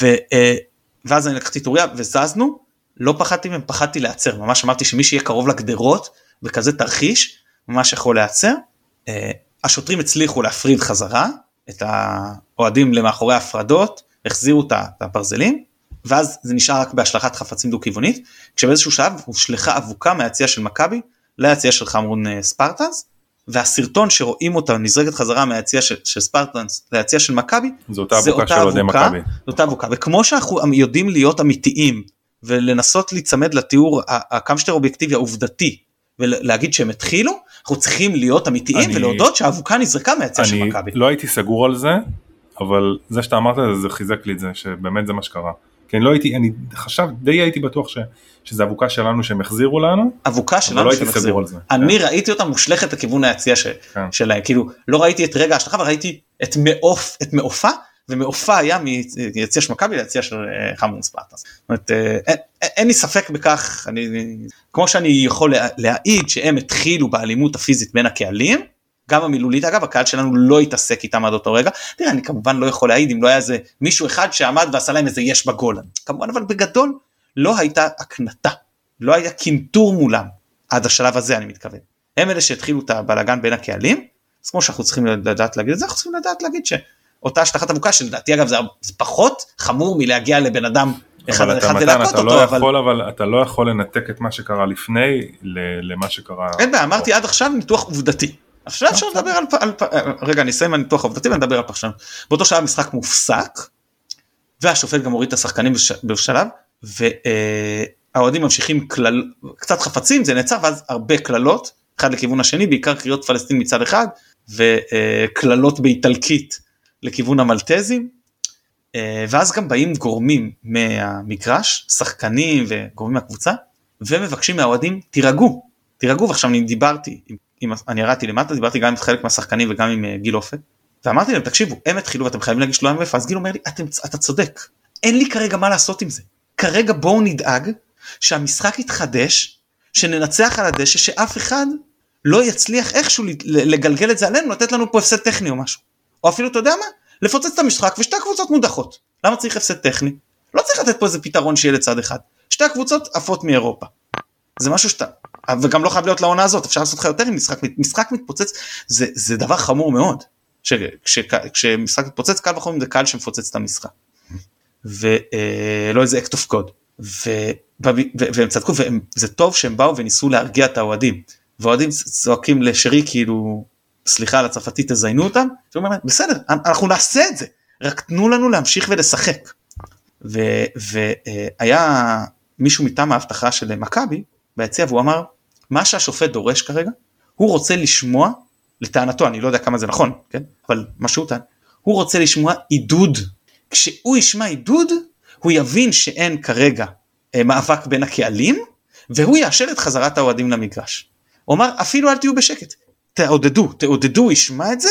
ו, אה, ואז אני לקחתי את אוריה וזזנו. לא פחדתי מהם פחדתי להיעצר ממש אמרתי שמי שיהיה קרוב לגדרות בכזה תרחיש ממש יכול להיעצר. אה, השוטרים הצליחו להפריד חזרה את האוהדים למאחורי ההפרדות החזירו את הברזלים ואז זה נשאר רק בהשלכת חפצים דו כיוונית כשבאיזשהו שלב הושלכה אבוקה מהיציע של מכבי ליציע של חמרון אה, ספרטנס והסרטון שרואים אותה נזרקת חזרה מהיציע של, של ספרטנס ליציע של מכבי זו אותה אבוקה של אוהדי מכבי. זו אותה אבוקה וכמו שאנחנו יודעים להיות אמיתיים ולנסות להיצמד לתיאור ה- ה- כמה שיותר אובייקטיבי העובדתי ולהגיד שהם התחילו אנחנו צריכים להיות אמיתיים אני- ולהודות שהאבוקה נזרקה מהיציע של מכבי. לא הייתי סגור על זה אבל זה שאתה אמרת זה, זה חיזק לי את זה שבאמת זה מה שקרה. כי אני לא הייתי, אני חשב, די הייתי בטוח ש, שזה אבוקה שלנו שהם החזירו לנו, אבוקה שלנו לא שהם החזירו. אני ראיתי אותה מושלכת לכיוון היציע ש- כן. שלהם כאילו לא ראיתי את רגע ההשלכה אבל ראיתי את מעוף את מעופה ומעופה היה מיציע של מכבי ליציע של אה, חמון ספרטס. זאת אומרת, אה, אין, אין לי ספק בכך אני כמו שאני יכול לה- להעיד שהם התחילו באלימות הפיזית בין הקהלים. גם המילולית אגב הקהל שלנו לא התעסק איתם עד אותו רגע. תראה אני כמובן לא יכול להעיד אם לא היה איזה מישהו אחד שעמד ועשה להם איזה יש בגול. כמובן אבל בגדול לא הייתה הקנטה. לא היה קינטור מולם עד השלב הזה אני מתכוון. הם אלה שהתחילו את הבלאגן בין הקהלים אז כמו שאנחנו צריכים לדעת להגיד את זה אנחנו צריכים לדעת להגיד שאותה השטחת אבוקה שלדעתי אגב זה פחות חמור מלהגיע לבן אדם אחד אבל על אחד ולהכות לא אותו אבל יכול, אבל אתה לא יכול לנתק את מה שקרה לפני למה שקרה. אין בעיה אמרתי עד עכשיו ניתוח עובדתי. עכשיו אפשר לדבר על, על פ- רגע אני אסיים הניתוח העובדתי ונדבר על פרשנות. באותו שעה המשחק מופסק והשופט גם הוריד את השחקנים בש- בשלב והאוהדים ממשיכים כלל קצת חפצים זה נעצר ואז הרבה קללות אחד לכיוון השני בעיקר קריאות פלסטין מצד אחד וקללות באיטלקית לכיוון המלטזים אה, ואז גם באים גורמים מהמגרש שחקנים וגורמים מהקבוצה ומבקשים מהאוהדים תירגעו תירגעו ועכשיו אני דיברתי עם, עם אני ירדתי למטה דיברתי גם עם חלק מהשחקנים וגם עם אה, גיל אופק ואמרתי להם תקשיבו הם התחילו ואתם חייבים להגיש לו MF אז גיל אומר לי אתם, אתה צודק. אין לי כרגע מה לעשות עם זה. כרגע בואו נדאג שהמשחק יתחדש שננצח על הדשא שאף אחד לא יצליח איכשהו לגלגל את זה עלינו לתת לנו פה הפסד טכני או משהו. או אפילו אתה יודע מה? לפוצץ את המשחק ושתי הקבוצות מודחות. למה צריך הפסד טכני? לא צריך לתת פה איזה פתרון שיהיה לצד אחד. שתי הקבוצות עפות מאירופה. זה משהו שאתה וגם לא חייב להיות לעונה הזאת אפשר לעשות לך יותר עם משחק משחק מתפוצץ זה זה דבר חמור מאוד ש- כש- כשמשחק מתפוצץ קל וחומר זה קהל שמפוצץ את המשחק. ולא איזה act of God והם צדקו וזה טוב שהם באו וניסו להרגיע את האוהדים. והאוהדים צועקים לשרי כאילו סליחה על הצרפתית תזיינו אותם בסדר אנחנו נעשה את זה רק תנו לנו להמשיך ולשחק. והיה מישהו מטעם האבטחה של מכבי ביציע והוא אמר מה שהשופט דורש כרגע הוא רוצה לשמוע לטענתו אני לא יודע כמה זה נכון כן? אבל מה שהוא טען הוא רוצה לשמוע עידוד. כשהוא ישמע עידוד הוא יבין שאין כרגע אה, מאבק בין הקהלים והוא יאשר את חזרת האוהדים למגרש. הוא אמר אפילו אל תהיו בשקט. תעודדו תעודדו ישמע את זה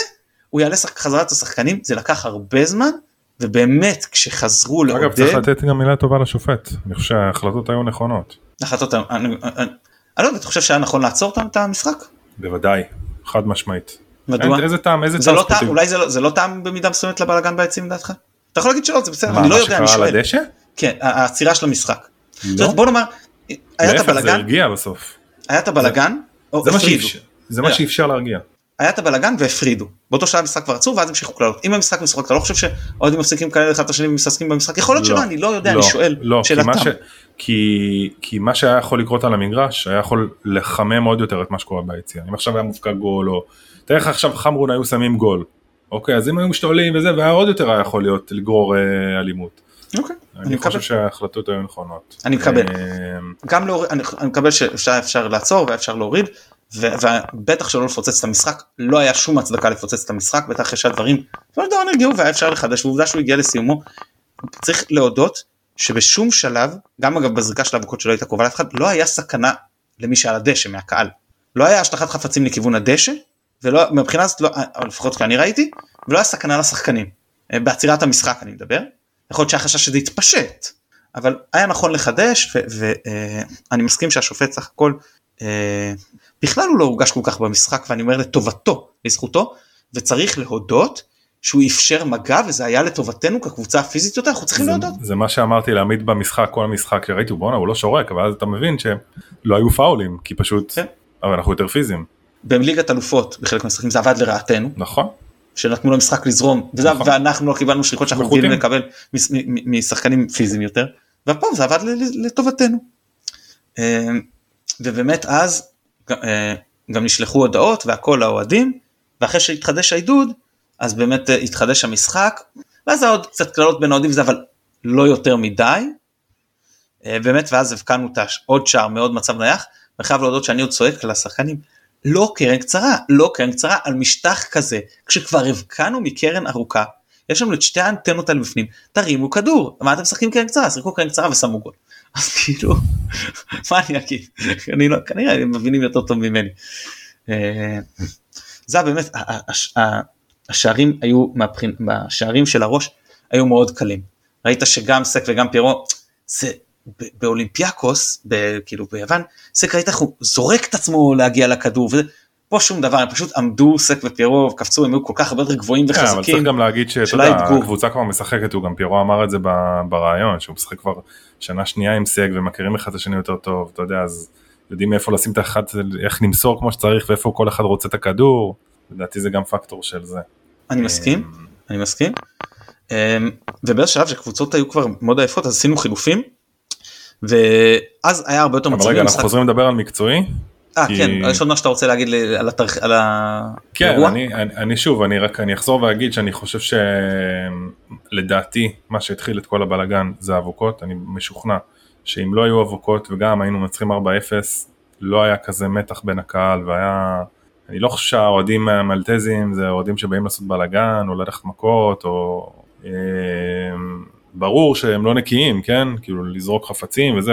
הוא יעלה שח- חזרת השחקנים. זה לקח הרבה זמן ובאמת כשחזרו אגב צריך לעודד לתת גם מילה טובה לשופט, אני חושב שההחלטות היו נכונות. החלטות אני, אני, אני, לא יודע אתה חושב שהיה נכון לעצור את המשחק? בוודאי, חד משמעית. מדוע? אין- איזה טעם, איזה זה טעם לא ספורטיבי? אולי זה לא, זה לא טעם במידה מסוימת לבלאגן ביציעים לדעתך? אתה יכול להגיד שלא זה בסדר מה, אני לא מה יודע אני שקרה על שואל. הדשא? כן העצירה של המשחק. זאת לא, אומרת, בוא נאמר היה את להפך זה הבלאגן הרגיע בסוף. היה את הבלאגן או זה מה הפרידו. זה מה. שאפשר להרגיע. היה את הבלאגן והפרידו. באותו שלב המשחק כבר עצור ואז המשיכו קללות. אם המשחק משחק אתה לא חושב שהאוהדים מפסיקים כאלה אחד את השני ומתעסקים במשחק? יכול להיות לא, שלא אני לא יודע לא, אני שואל לא, כי כי כי מה שהיה יכול לקרות על המגרש היה יכול לחמם עוד יותר את מה שקורה ביציאה. אם עכשיו היה מופקע גול או... תאר לך עכשיו חמרון היו שמים גול. אוקיי אז אם היו משתוללים וזה והיה עוד יותר היה יכול להיות לגרור אה, אלימות. אוקיי, אני אני. חושב שההחלטות היו נכונות. אני מקבל. אה, גם להוריד, אני, אני מקבל שאפשר אפשר לעצור ואפשר להוריד ו- ובטח שלא לפוצץ את המשחק לא היה שום הצדקה לפוצץ את המשחק בטח אחרי שהדברים לא דבר נרגעו והיה אפשר לחדש ועובדה שהוא הגיע לסיומו. צריך להודות שבשום שלב גם אגב בזריקה של האבוקות שלא הייתה קרובה לאף אחד לא היה סכנה למי שעל הדשא מהקהל. לא היה השלכת חפצים לכיוון הדשא ולא מבחינה זאת לא אה, לפחות שאני ראיתי ולא היה סכנה לשחקנים אה, בעצירת המשחק אני מדבר. יכול להיות שהיה חשש שזה יתפשט אבל היה נכון לחדש ואני מסכים שהשופט סך הכל אה, בכלל הוא לא הורגש כל כך במשחק ואני אומר לטובתו לזכותו וצריך להודות שהוא אפשר מגע וזה היה לטובתנו כקבוצה הפיזית יותר אנחנו צריכים להודות. זה מה שאמרתי לעמית במשחק כל המשחק שראיתי בואנה הוא לא שורק אבל אז אתה מבין שלא היו פאולים כי פשוט כן. אבל אנחנו יותר פיזיים בליגת אלופות בחלק מהמשחקים זה עבד לרעתנו נכון שנתנו למשחק לזרום וזה, נכון. ואנחנו לא קיבלנו שריקות שאנחנו. רגילים לקבל משחקנים פיזיים יותר והפעם זה עבד לטובתנו. אה, ובאמת אז אה, גם נשלחו הודעות והכל לאוהדים ואחרי שהתחדש העידוד אז באמת אה, התחדש המשחק ואז היה עוד קצת קללות בין האוהדים וזה אבל לא יותר מדי. אה, באמת ואז הבקענו את עוד שער מאוד מצב נייח וחייב להודות שאני עוד צועק לשחקנים לא קרן קצרה לא קרן קצרה על משטח כזה כשכבר הבקענו מקרן ארוכה יש לנו את שתי האנטנות האלה בפנים, תרימו כדור, מה אתם משחקים קרן קצרה, שיחקו קרן קצרה ושמו גול. אז כאילו, מה אני אגיד, אני לא, כנראה הם מבינים יותר טוב ממני. אה, זה באמת, השערים היו, מהבחין, השערים של הראש היו מאוד קלים. ראית שגם סק וגם פירו, זה באולימפיאקוס, כאילו ביוון, סק ראית איך הוא זורק את עצמו להגיע לכדור, וזה, פה שום דבר, הם פשוט עמדו סק ופיירו, קפצו, הם היו כל כך הרבה יותר גבוהים וחזקים. כן, אבל צריך גם להגיד שאתה יודע, הקבוצה כבר משחקת, הוא גם פיירו אמר את זה ברעיון, שהוא משחק כבר שנה שנייה עם סק ומכירים אחד את השני יותר טוב, אתה יודע, אז יודעים איפה לשים את האחד, איך למסור כמו שצריך ואיפה כל אחד רוצה את הכדור, לדעתי זה גם פקטור של זה. אני מסכים, אני מסכים. אמ, ובאיזה שלב שקבוצות היו כבר מאוד עייפות אז עשינו חילופים ואז היה הרבה יותר מצבים. אבל רגע אנחנו חוזרים לדבר על מקצועי. אה כי... כן, יש עוד מה שאתה רוצה להגיד על, התרח... על האירוע? כן, אני, אני, אני שוב, אני רק, אני אחזור ואגיד שאני חושב שלדעתי מה שהתחיל את כל הבלגן זה אבוקות, אני משוכנע שאם לא היו אבוקות וגם היינו מנצחים 4-0, לא היה כזה מתח בין הקהל והיה, אני לא חושב שהאוהדים המלטזים זה אוהדים שבאים לעשות בלגן או ללכת מכות או... אה, ברור שהם לא נקיים, כן? כאילו לזרוק חפצים וזה.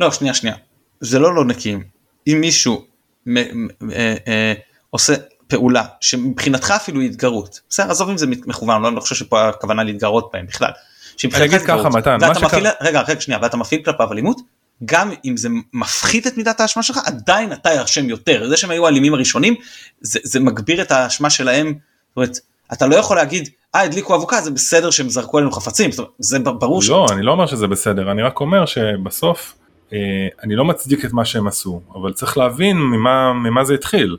לא, שנייה, שנייה. זה לא לא נקיים. אם מישהו מ- מ- אה, אה, עושה פעולה שמבחינתך אפילו היא התגרות, בסדר, עזוב אם זה מכוון, לא, אני לא חושב שפה הכוונה להתגרות בהם בכלל. אני אגיד ככה מתן, מה שקרה... רגע, רגע, שנייה, ואתה מפעיל כלפיו אלימות, גם אם זה מפחית את מידת האשמה שלך, עדיין אתה ירשם יותר. זה שהם היו האלימים הראשונים, זה, זה מגביר את האשמה שלהם. זאת אומרת, אתה לא יכול להגיד, אה, הדליקו אבוקה, זה בסדר שהם זרקו עלינו חפצים. זאת אומרת, זה ברור ש... לא, אני לא אומר שזה בסדר, אני רק אומר שבסוף, אה, אני לא מצדיק את מה שהם עשו, אבל צריך להבין ממה, ממה זה התחיל.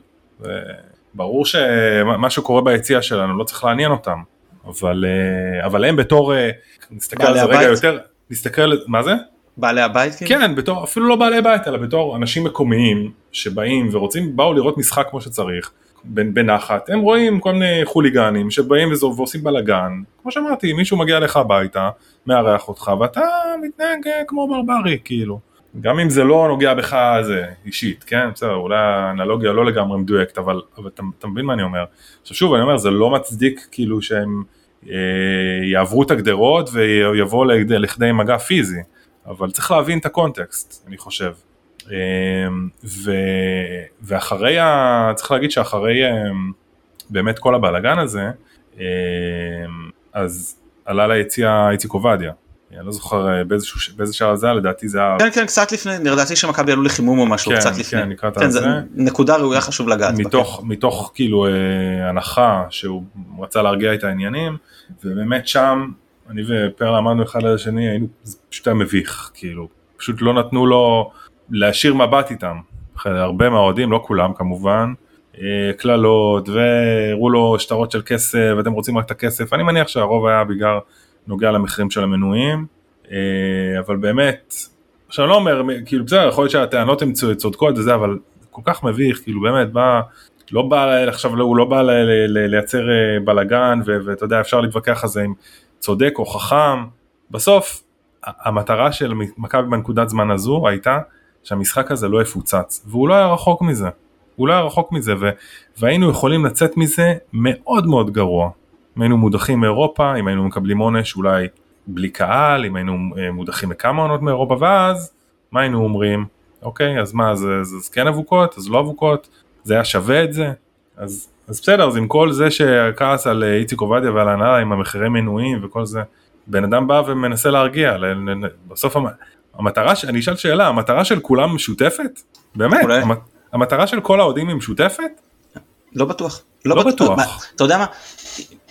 ברור שמה שקורה ביציאה שלנו לא צריך לעניין אותם, אבל, אה, אבל הם בתור, אה, נסתכל על זה רגע יותר, נסתכל, מה זה? בעלי הבית? כאילו? כן, בתור, אפילו לא בעלי בית, אלא בתור אנשים מקומיים שבאים ורוצים, באו לראות משחק כמו שצריך, בנחת, הם רואים כל מיני חוליגנים שבאים ועושים בלאגן, כמו שאמרתי, מישהו מגיע לך הביתה, מארח אותך ואתה מתנהג אה, כמו ברברי, כאילו. גם אם זה לא נוגע בך זה אישית, כן? בסדר, אולי האנלוגיה לא לגמרי מדויקת, אבל, אבל אתה, אתה מבין מה אני אומר. עכשיו שוב, אני אומר, זה לא מצדיק כאילו שהם אה, יעברו את הגדרות ויבואו לכדי מגע פיזי. אבל צריך להבין את הקונטקסט, אני חושב. אמ, ו, ואחרי, ה, צריך להגיד שאחרי אמ, באמת כל הבלאגן הזה, אמ, אז עלה ליציאה איציק עובדיה. אני לא זוכר אה, באיזה שעה זה היה, לדעתי זה היה... כן, כן, קצת לפני, לדעתי שמכבי עלו לחימום או משהו, כן, קצת לפני. כן, לקראת כן, זה. נקודה ראויה חשוב לגעת. מתוך, מתוך כאילו אה, הנחה שהוא רצה להרגיע את העניינים, ובאמת שם אני ופרלה אמרנו אחד על השני, היינו, זה פשוט היה מביך, כאילו, פשוט לא נתנו לו להשאיר מבט איתם. הרבה מהאוהדים, לא כולם כמובן, אה, קללות, והראו לו שטרות של כסף, ואתם רוצים רק את הכסף, אני מניח שהרוב היה בגלל נוגע למחירים של המנויים, אה, אבל באמת, עכשיו אני לא אומר, כאילו בסדר, יכול להיות שהטענות הן צודקות וזה, אבל כל כך מביך, כאילו באמת, בא, לא בא, עכשיו הוא לא בא לייצר אה, בלאגן, ואתה יודע, אפשר להתווכח על זה עם צודק או חכם, בסוף המטרה של מכבי בנקודת זמן הזו הייתה שהמשחק הזה לא יפוצץ, והוא לא היה רחוק מזה, הוא לא היה רחוק מזה, ו... והיינו יכולים לצאת מזה מאוד מאוד גרוע. אם היינו מודחים מאירופה, אם היינו מקבלים עונש אולי בלי קהל, אם היינו אה, מודחים מכמה עונות מאירופה, ואז מה היינו אומרים? אוקיי, אז מה, זה, זה, זה כן אבוקות, אז לא אבוקות, זה היה שווה את זה? אז אז בסדר, אז עם כל זה שכעס על אה, איציק עובדיה ועל ההנהלה עם המחירי מנויים וכל זה, בן אדם בא ומנסה להרגיע, בסוף המטרה, אני אשאל שאלה, המטרה של כולם משותפת? באמת, אולי... המטרה של כל האוהדים היא משותפת? לא בטוח. לא, לא בטוח. מה, אתה יודע מה,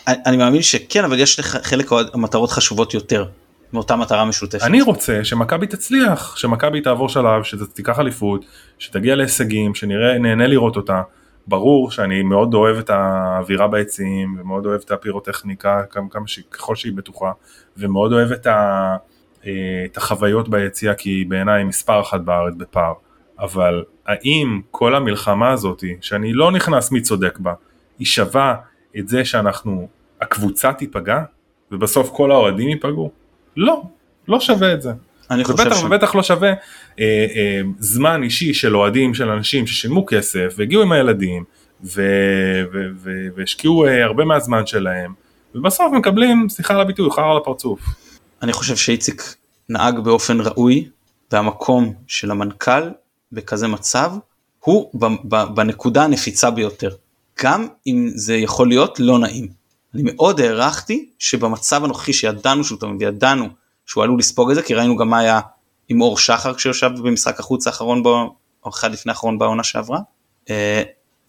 אני מאמין שכן, אבל יש לך חלק מטרות חשובות יותר. מאותה מטרה משותפת. אני רוצה שמכבי תצליח, שמכבי תעבור שלב, שתיקח אליפות, שתגיע להישגים, שנראה, נהנה לראות אותה. ברור שאני מאוד אוהב את האווירה ביציעים ומאוד אוהב את הפירוטכניקה כמה, ש... ככל שהיא בטוחה ומאוד אוהב את, ה, אה, את החוויות ביציע כי בעיניי מספר אחת בארץ בפער אבל האם כל המלחמה הזאת שאני לא נכנס מי צודק בה היא שווה את זה שאנחנו הקבוצה תיפגע ובסוף כל האוהדים ייפגעו? לא, לא שווה את זה. אני חושב ובטח ש... ובטח לא שווה אה, אה, זמן אישי של אוהדים של אנשים ששילמו כסף והגיעו עם הילדים והשקיעו אה, הרבה מהזמן שלהם ובסוף מקבלים, סליחה על הביטוי, חרא על הפרצוף. אני חושב שאיציק נהג באופן ראוי והמקום של המנכ"ל בכזה מצב הוא בנקודה הנפיצה ביותר. גם אם זה יכול להיות לא נעים. אני מאוד הערכתי שבמצב הנוכחי שידענו שהוא תמיד ידענו שהוא עלול לספוג את זה כי ראינו גם מה היה עם אור שחר כשיושב במשחק החוץ האחרון בו, או אחד לפני האחרון בעונה שעברה. אה,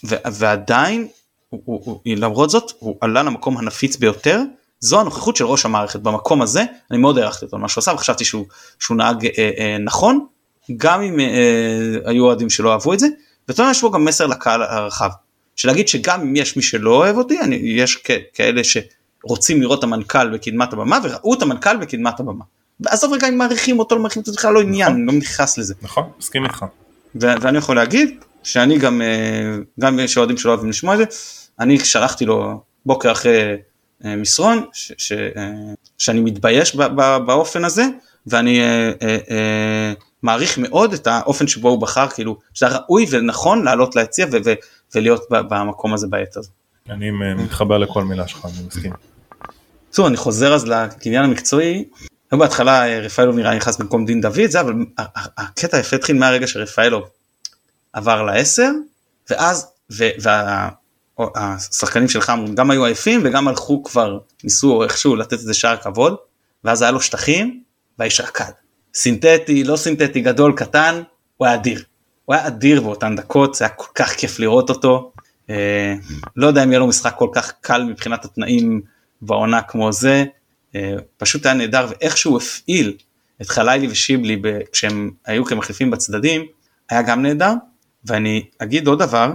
ועדיין הוא, הוא, הוא, למרות זאת הוא עלה למקום הנפיץ ביותר. זו הנוכחות של ראש המערכת במקום הזה. אני מאוד הערכתי אותו מה שהוא עשה וחשבתי שהוא, שהוא נהג אה, אה, נכון גם אם אה, היו אוהדים שלא אהבו את זה. ואתה יודע יש בו גם מסר לקהל הרחב. שלהגיד שגם אם יש מי שלא אוהב אותי אני, יש כ, כאלה שרוצים לראות את המנכ"ל בקדמת הבמה וראו את המנכ"ל בקדמת הבמה. עזוב רגע אם מעריכים אותו לא מעריכים אותו זה בכלל לא עניין נכון. לא נכנס לזה. נכון מסכים איתך. ואני יכול להגיד שאני גם אה, גם יש אוהדים שלא אוהבים לשמוע את זה אני שלחתי לו בוקר אחרי אה, מסרון ש, ש, אה, שאני מתבייש ב, ב, באופן הזה ואני אה, אה, מעריך מאוד את האופן שבו הוא בחר כאילו שזה ראוי ונכון לעלות ליציע ולהיות במקום הזה בעת הזו. אני מתחבר לכל מילה שלך אני מסכים. טוב אני חוזר אז לקניין המקצועי. בהתחלה רפאלוב נראה נכנס במקום דין דוד זה אבל הקטע היפה התחיל מהרגע שרפאלוב עבר לעשר ואז והשחקנים שלך גם היו עייפים וגם הלכו כבר ניסו איכשהו לתת איזה שער כבוד ואז היה לו שטחים והאיש רקד. סינתטי לא סינתטי גדול קטן הוא היה אדיר. הוא היה אדיר באותן דקות זה היה כל כך כיף לראות אותו. אה, לא יודע אם יהיה לו משחק כל כך קל מבחינת התנאים בעונה כמו זה. אה, פשוט היה נהדר ואיך שהוא הפעיל את חלילי ושיבלי כשהם היו כמחליפים בצדדים היה גם נהדר. ואני אגיד עוד דבר,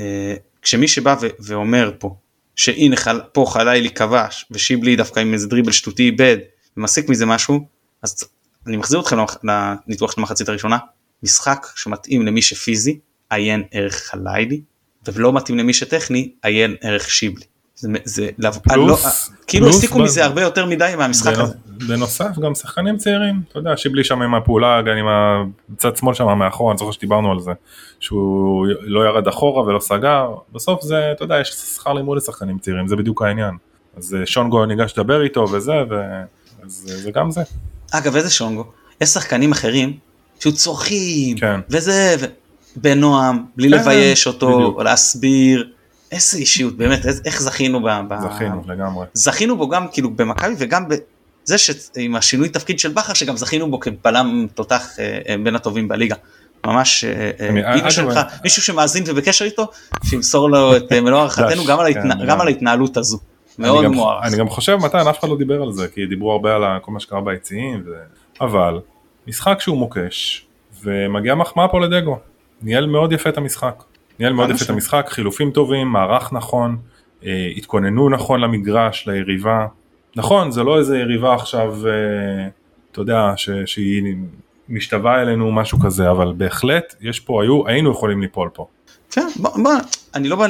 אה, כשמי שבא ואומר פה, שהנה חל- פה חלילי כבש ושיבלי דווקא עם איזה דריבל שטותי איבד ומסיק מזה משהו, אז אני מחזיר אתכם לניתוח של המחצית הראשונה, משחק שמתאים למי שפיזי, עיין ערך חלילי, ולא מתאים למי שטכני, עיין ערך שיבלי. זה, זה, לא- פלוס, לא, כאילו הסיקו מזה הרבה יותר מדי מהמשחק הזה. בנוסף גם שחקנים צעירים, אתה יודע, שיבלי שם עם הפעולה, גם עם הצד שמאל שם מאחור, אני זוכר שדיברנו על זה, שהוא לא ירד אחורה ולא סגר, בסוף זה, אתה יודע, יש שכר לימוד לשחקנים צעירים, זה בדיוק העניין. אז אה, שונגו ניגש לדבר איתו וזה, וזה גם זה. אגב, איזה שונגו? יש שחקנים אחרים שהיו צורכים, כן. וזה, ו... בנועם, בלי כן, לבייש אותו, בדיוק. להסביר. איזה אישיות באמת איך זכינו ב... זכינו לגמרי. זכינו בו גם כאילו במכבי וגם בזה שעם השינוי תפקיד של בכר שגם זכינו בו כבלם תותח אה, אה, בין הטובים בליגה. ממש אה, שלך, מישהו שמאזין ובקשר איתו שימסור לו את מלוא הערכתנו גם, כן, גם על ההתנהלות הזו. מאוד מוערך. אני גם חושב מתן אף אחד לא דיבר על זה כי דיברו הרבה על כל מה שקרה ביציעים אבל משחק שהוא מוקש ומגיע מחמאה פה לדגו ניהל מאוד יפה את המשחק. ניהל מאוד יפה את המשחק, חילופים טובים, מערך נכון, אה, התכוננו נכון למגרש, ליריבה. נכון, זה לא איזה יריבה עכשיו, אה, אתה יודע, ש, שהיא משתווה אלינו משהו כזה, אבל בהחלט יש פה, היו, היינו יכולים ליפול פה. כן, בוא, בוא, אני לא בא,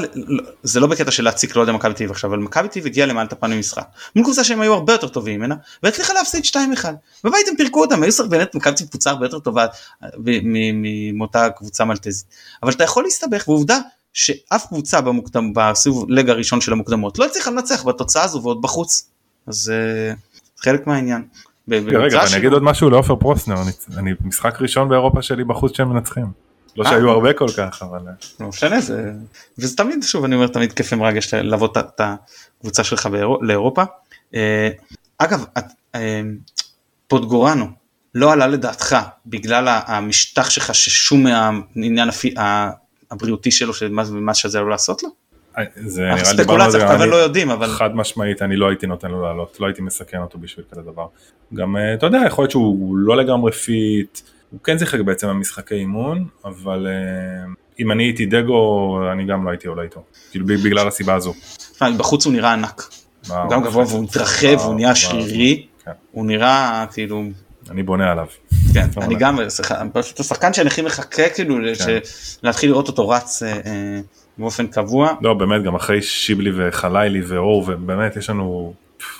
זה לא בקטע של להציק לא יודע מכבי תל עכשיו, אבל מכבי תל הגיעה למען הפנים משחק. מול קבוצה שהם היו הרבה יותר טובים ממנה, והצליחה להפסיד 2-1. בבית הם פירקו אותם, היו שחק באמת מכבי תל קבוצה הרבה יותר טובה מאותה קבוצה מלטזית. אבל אתה יכול להסתבך, ועובדה שאף קבוצה במוקדם, בסיבוב לג הראשון של המוקדמות לא הצליחה לנצח בתוצאה הזו ועוד בחוץ. אז uh, חלק מהעניין. רגע, אני אגיד עוד משהו לעופר פרוסנר, אני משחק ראשון באירופה שלי בחוץ שהם מנצחים. לא שהיו הרבה כל כך אבל אה. לא משנה זה וזה תמיד שוב אני אומר תמיד כיף ומרגש לבוא את הקבוצה שלך לאירופה. אה, אגב אה, פוטגורנו לא עלה לדעתך בגלל המשטח שחששו מהעניין הבריאותי שלו של מה שזה עלול לעשות לו? זה נראה לי זה, אבל לא יודעים אבל חד משמעית אני לא הייתי נותן לו לעלות לא הייתי מסכן אותו בשביל כזה דבר גם אתה יודע יכול להיות שהוא לא לגמרי פיט הוא כן שיחק בעצם במשחקי אימון, אבל uh, אם אני הייתי דגו, אני גם לא הייתי עולה איתו, כאילו בגלל הסיבה הזו. בחוץ הוא נראה ענק, הוא גם גבוה והוא מתרחב, הוא נהיה שרירי, כן. הוא נראה כאילו... אני בונה עליו. כן, אני גם, פשוט השחקן שאני הכי מחכה כאילו כן. להתחיל לראות אותו רץ אה, אה, באופן קבוע. לא באמת גם אחרי שיבלי וחלילי ואור ובאמת יש לנו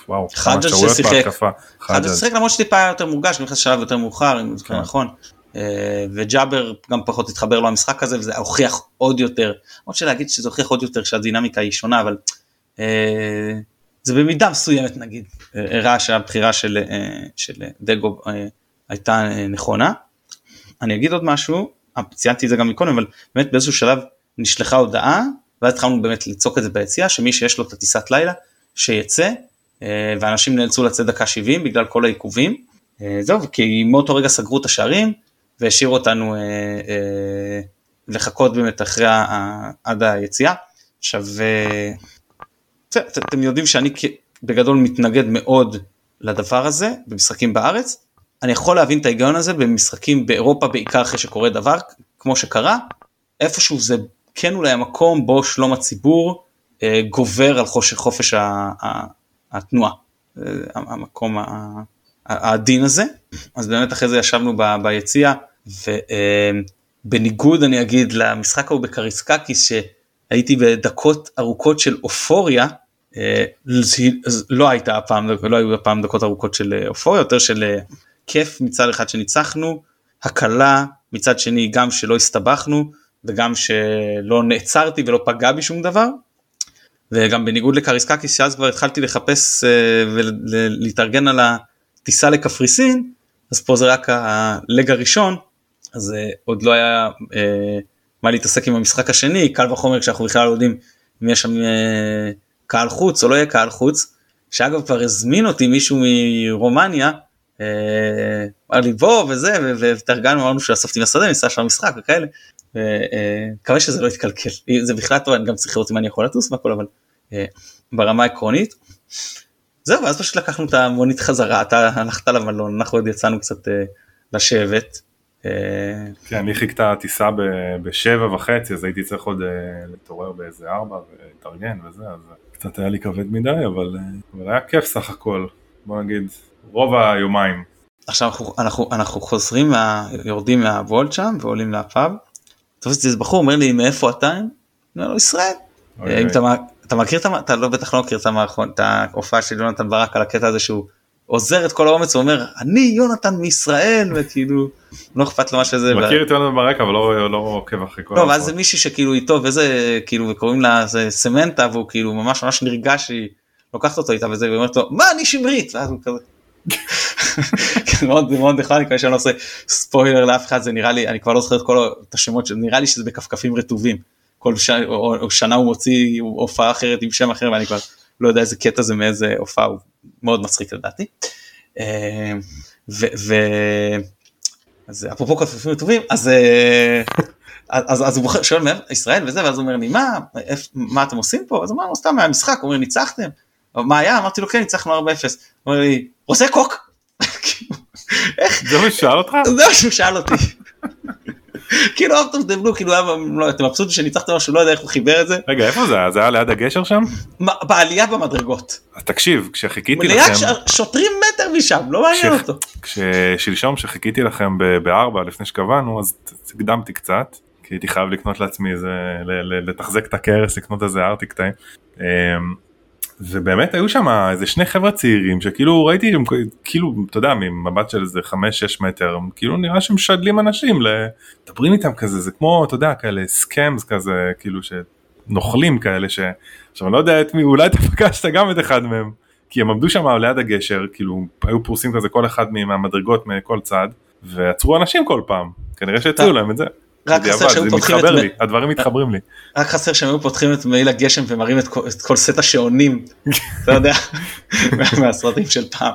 וואו, כמה אפשרויות בהתקפה. חג'ג' שיחק למרות שטיפה היה יותר מורגש, נכנס שלב יותר מאוחר, אם זה כן. נכון. אה, וג'אבר גם פחות התחבר לו המשחק הזה וזה הוכיח עוד יותר, למרות שלהגיד שזה הוכיח עוד יותר שהדינמיקה היא שונה, אבל אה, זה במידה מסוימת נגיד הראה שהבחירה של, של דגו הייתה נכונה. אני אגיד עוד משהו, ציינתי את זה גם מקודם, אבל באמת באיזשהו שלב נשלחה הודעה ואז התחלנו באמת לצעוק את זה ביציאה שמי שיש לו את הטיסת לילה שיצא ואנשים נאלצו לצאת דקה 70 בגלל כל העיכובים. זהו, כי מאותו רגע סגרו את השערים והשאירו אותנו לחכות באמת אחרי עד היציאה. עכשיו אתם יודעים שאני בגדול מתנגד מאוד לדבר הזה במשחקים בארץ. אני יכול להבין את ההיגיון הזה במשחקים באירופה בעיקר אחרי שקורה דבר כמו שקרה איפשהו זה כן אולי המקום בו שלום הציבור אה, גובר על חופש, חופש התנועה, אה, המקום העדין הזה. אז באמת אחרי זה ישבנו ביציע ובניגוד אה, אני אגיד למשחק ההוא בקריסקקיס שהייתי בדקות ארוכות של אופוריה, אה, לא הייתה הפעם, לא היו הפעם דקות ארוכות של אופוריה, יותר של כיף מצד אחד שניצחנו, הקלה מצד שני גם שלא הסתבכנו וגם שלא נעצרתי ולא פגע בי שום דבר. וגם בניגוד לקריסקקיס שאז כבר התחלתי לחפש ולהתארגן על הטיסה לקפריסין אז פה זה רק הלג הראשון אז עוד לא היה מה להתעסק עם המשחק השני קל וחומר כשאנחנו בכלל לא יודעים אם יש שם קהל חוץ או לא יהיה קהל חוץ, שאגב כבר הזמין אותי מישהו מרומניה, אמר לי בוא וזה, והתארגנו, אמרנו שאספתי מהשדה, ניסע שם משחק וכאלה, מקווה שזה לא יתקלקל, זה בכלל טוב, אני גם צריך לראות אם אני יכול לטוס והכל, אבל ברמה העקרונית. זהו, ואז פשוט לקחנו את המונית חזרה, אתה הלכת למלון, אנחנו עוד יצאנו קצת לשבת. כן, אני חיכתה טיסה בשבע וחצי, אז הייתי צריך עוד להתעורר באיזה ארבע ולהתארגן וזה, אז קצת היה לי כבד מדי, אבל, אבל היה כיף סך הכל, בוא נגיד, רוב היומיים. עכשיו אנחנו, אנחנו, אנחנו חוזרים, מה, יורדים מהוולט שם ועולים לפאב. תופס איזה בחור אומר לי מאיפה אתה? אני אומר לו ישראל. אם אתה, אתה מכיר את, אתה לא בטח לא מכיר את המערכון, את ההופעה של יונתן ברק על הקטע הזה שהוא עוזר את כל האומץ ואומר אני יונתן מישראל וכאילו לא אכפת לו מה שזה. מכיר את יונתן ברק אבל לא, לא עוקב אחרי כל. לא ואז זה מישהי שכאילו איתו וזה כאילו וקוראים לה זה סמנטה והוא כאילו ממש ממש נרגש שהיא לוקחת אותו איתה וזה ואומרת לו מה אני שמרית ואז הוא כזה. מאוד מאוד נחמד, אני מקווה שאני לא עושה ספוילר לאף אחד זה נראה לי אני כבר לא זוכר את השמות נראה לי שזה בכפכפים רטובים כל שנה הוא מוציא הופעה אחרת עם שם אחר ואני כבר לא יודע איזה קטע זה מאיזה הופעה הוא מאוד מצחיק לדעתי. אה, ו... אז אפרופו כפפים טובים אז אה, אז, אז הוא שואל מה ישראל וזה ואז הוא אומר לי מה איפ, מה אתם עושים פה אז אמרנו סתם מהמשחק הוא אומר ניצחתם מה היה אמרתי לו כן ניצחנו 4-0 הוא אומר לי רוצה קוק. זה מה ששאל אותך? זה מה שהוא שאל אותי. כאילו אוף טוב דבלו כאילו לא, אתם מבסוטים שניצחתם משהו לא יודע איך הוא חיבר את זה. רגע איפה זה היה? זה היה ליד הגשר שם? בעלייה במדרגות. אז תקשיב כשחיכיתי לכם. ליד שוטרים מטר משם לא מעניין אותו. כששלשום שחיכיתי לכם בארבע לפני שקבענו אז הקדמתי קצת. כי הייתי חייב לקנות לעצמי איזה לתחזק את הכרס לקנות איזה ארטיק טיים. ובאמת היו שם איזה שני חבר'ה צעירים שכאילו ראיתי הם כאילו אתה יודע ממבט של איזה 5-6 מטר כאילו נראה שמשדלים אנשים לדברים איתם כזה זה כמו אתה יודע כאלה סקאמס כזה כאילו שנוכלים כאלה ש... עכשיו אני לא יודע את מי אולי אתה פגשת גם את אחד מהם כי הם עמדו שם ליד הגשר כאילו היו פרוסים כזה כל אחד מהמדרגות מכל צד ועצרו אנשים כל פעם כנראה שהציעו להם את זה. רק חסר שהיו פותחים את... לי, הדברים מתחברים לי. רק חסר שהם היו פותחים את מעיל הגשם ומראים את כל, את כל סט השעונים, אתה יודע, מהסרטים של פעם.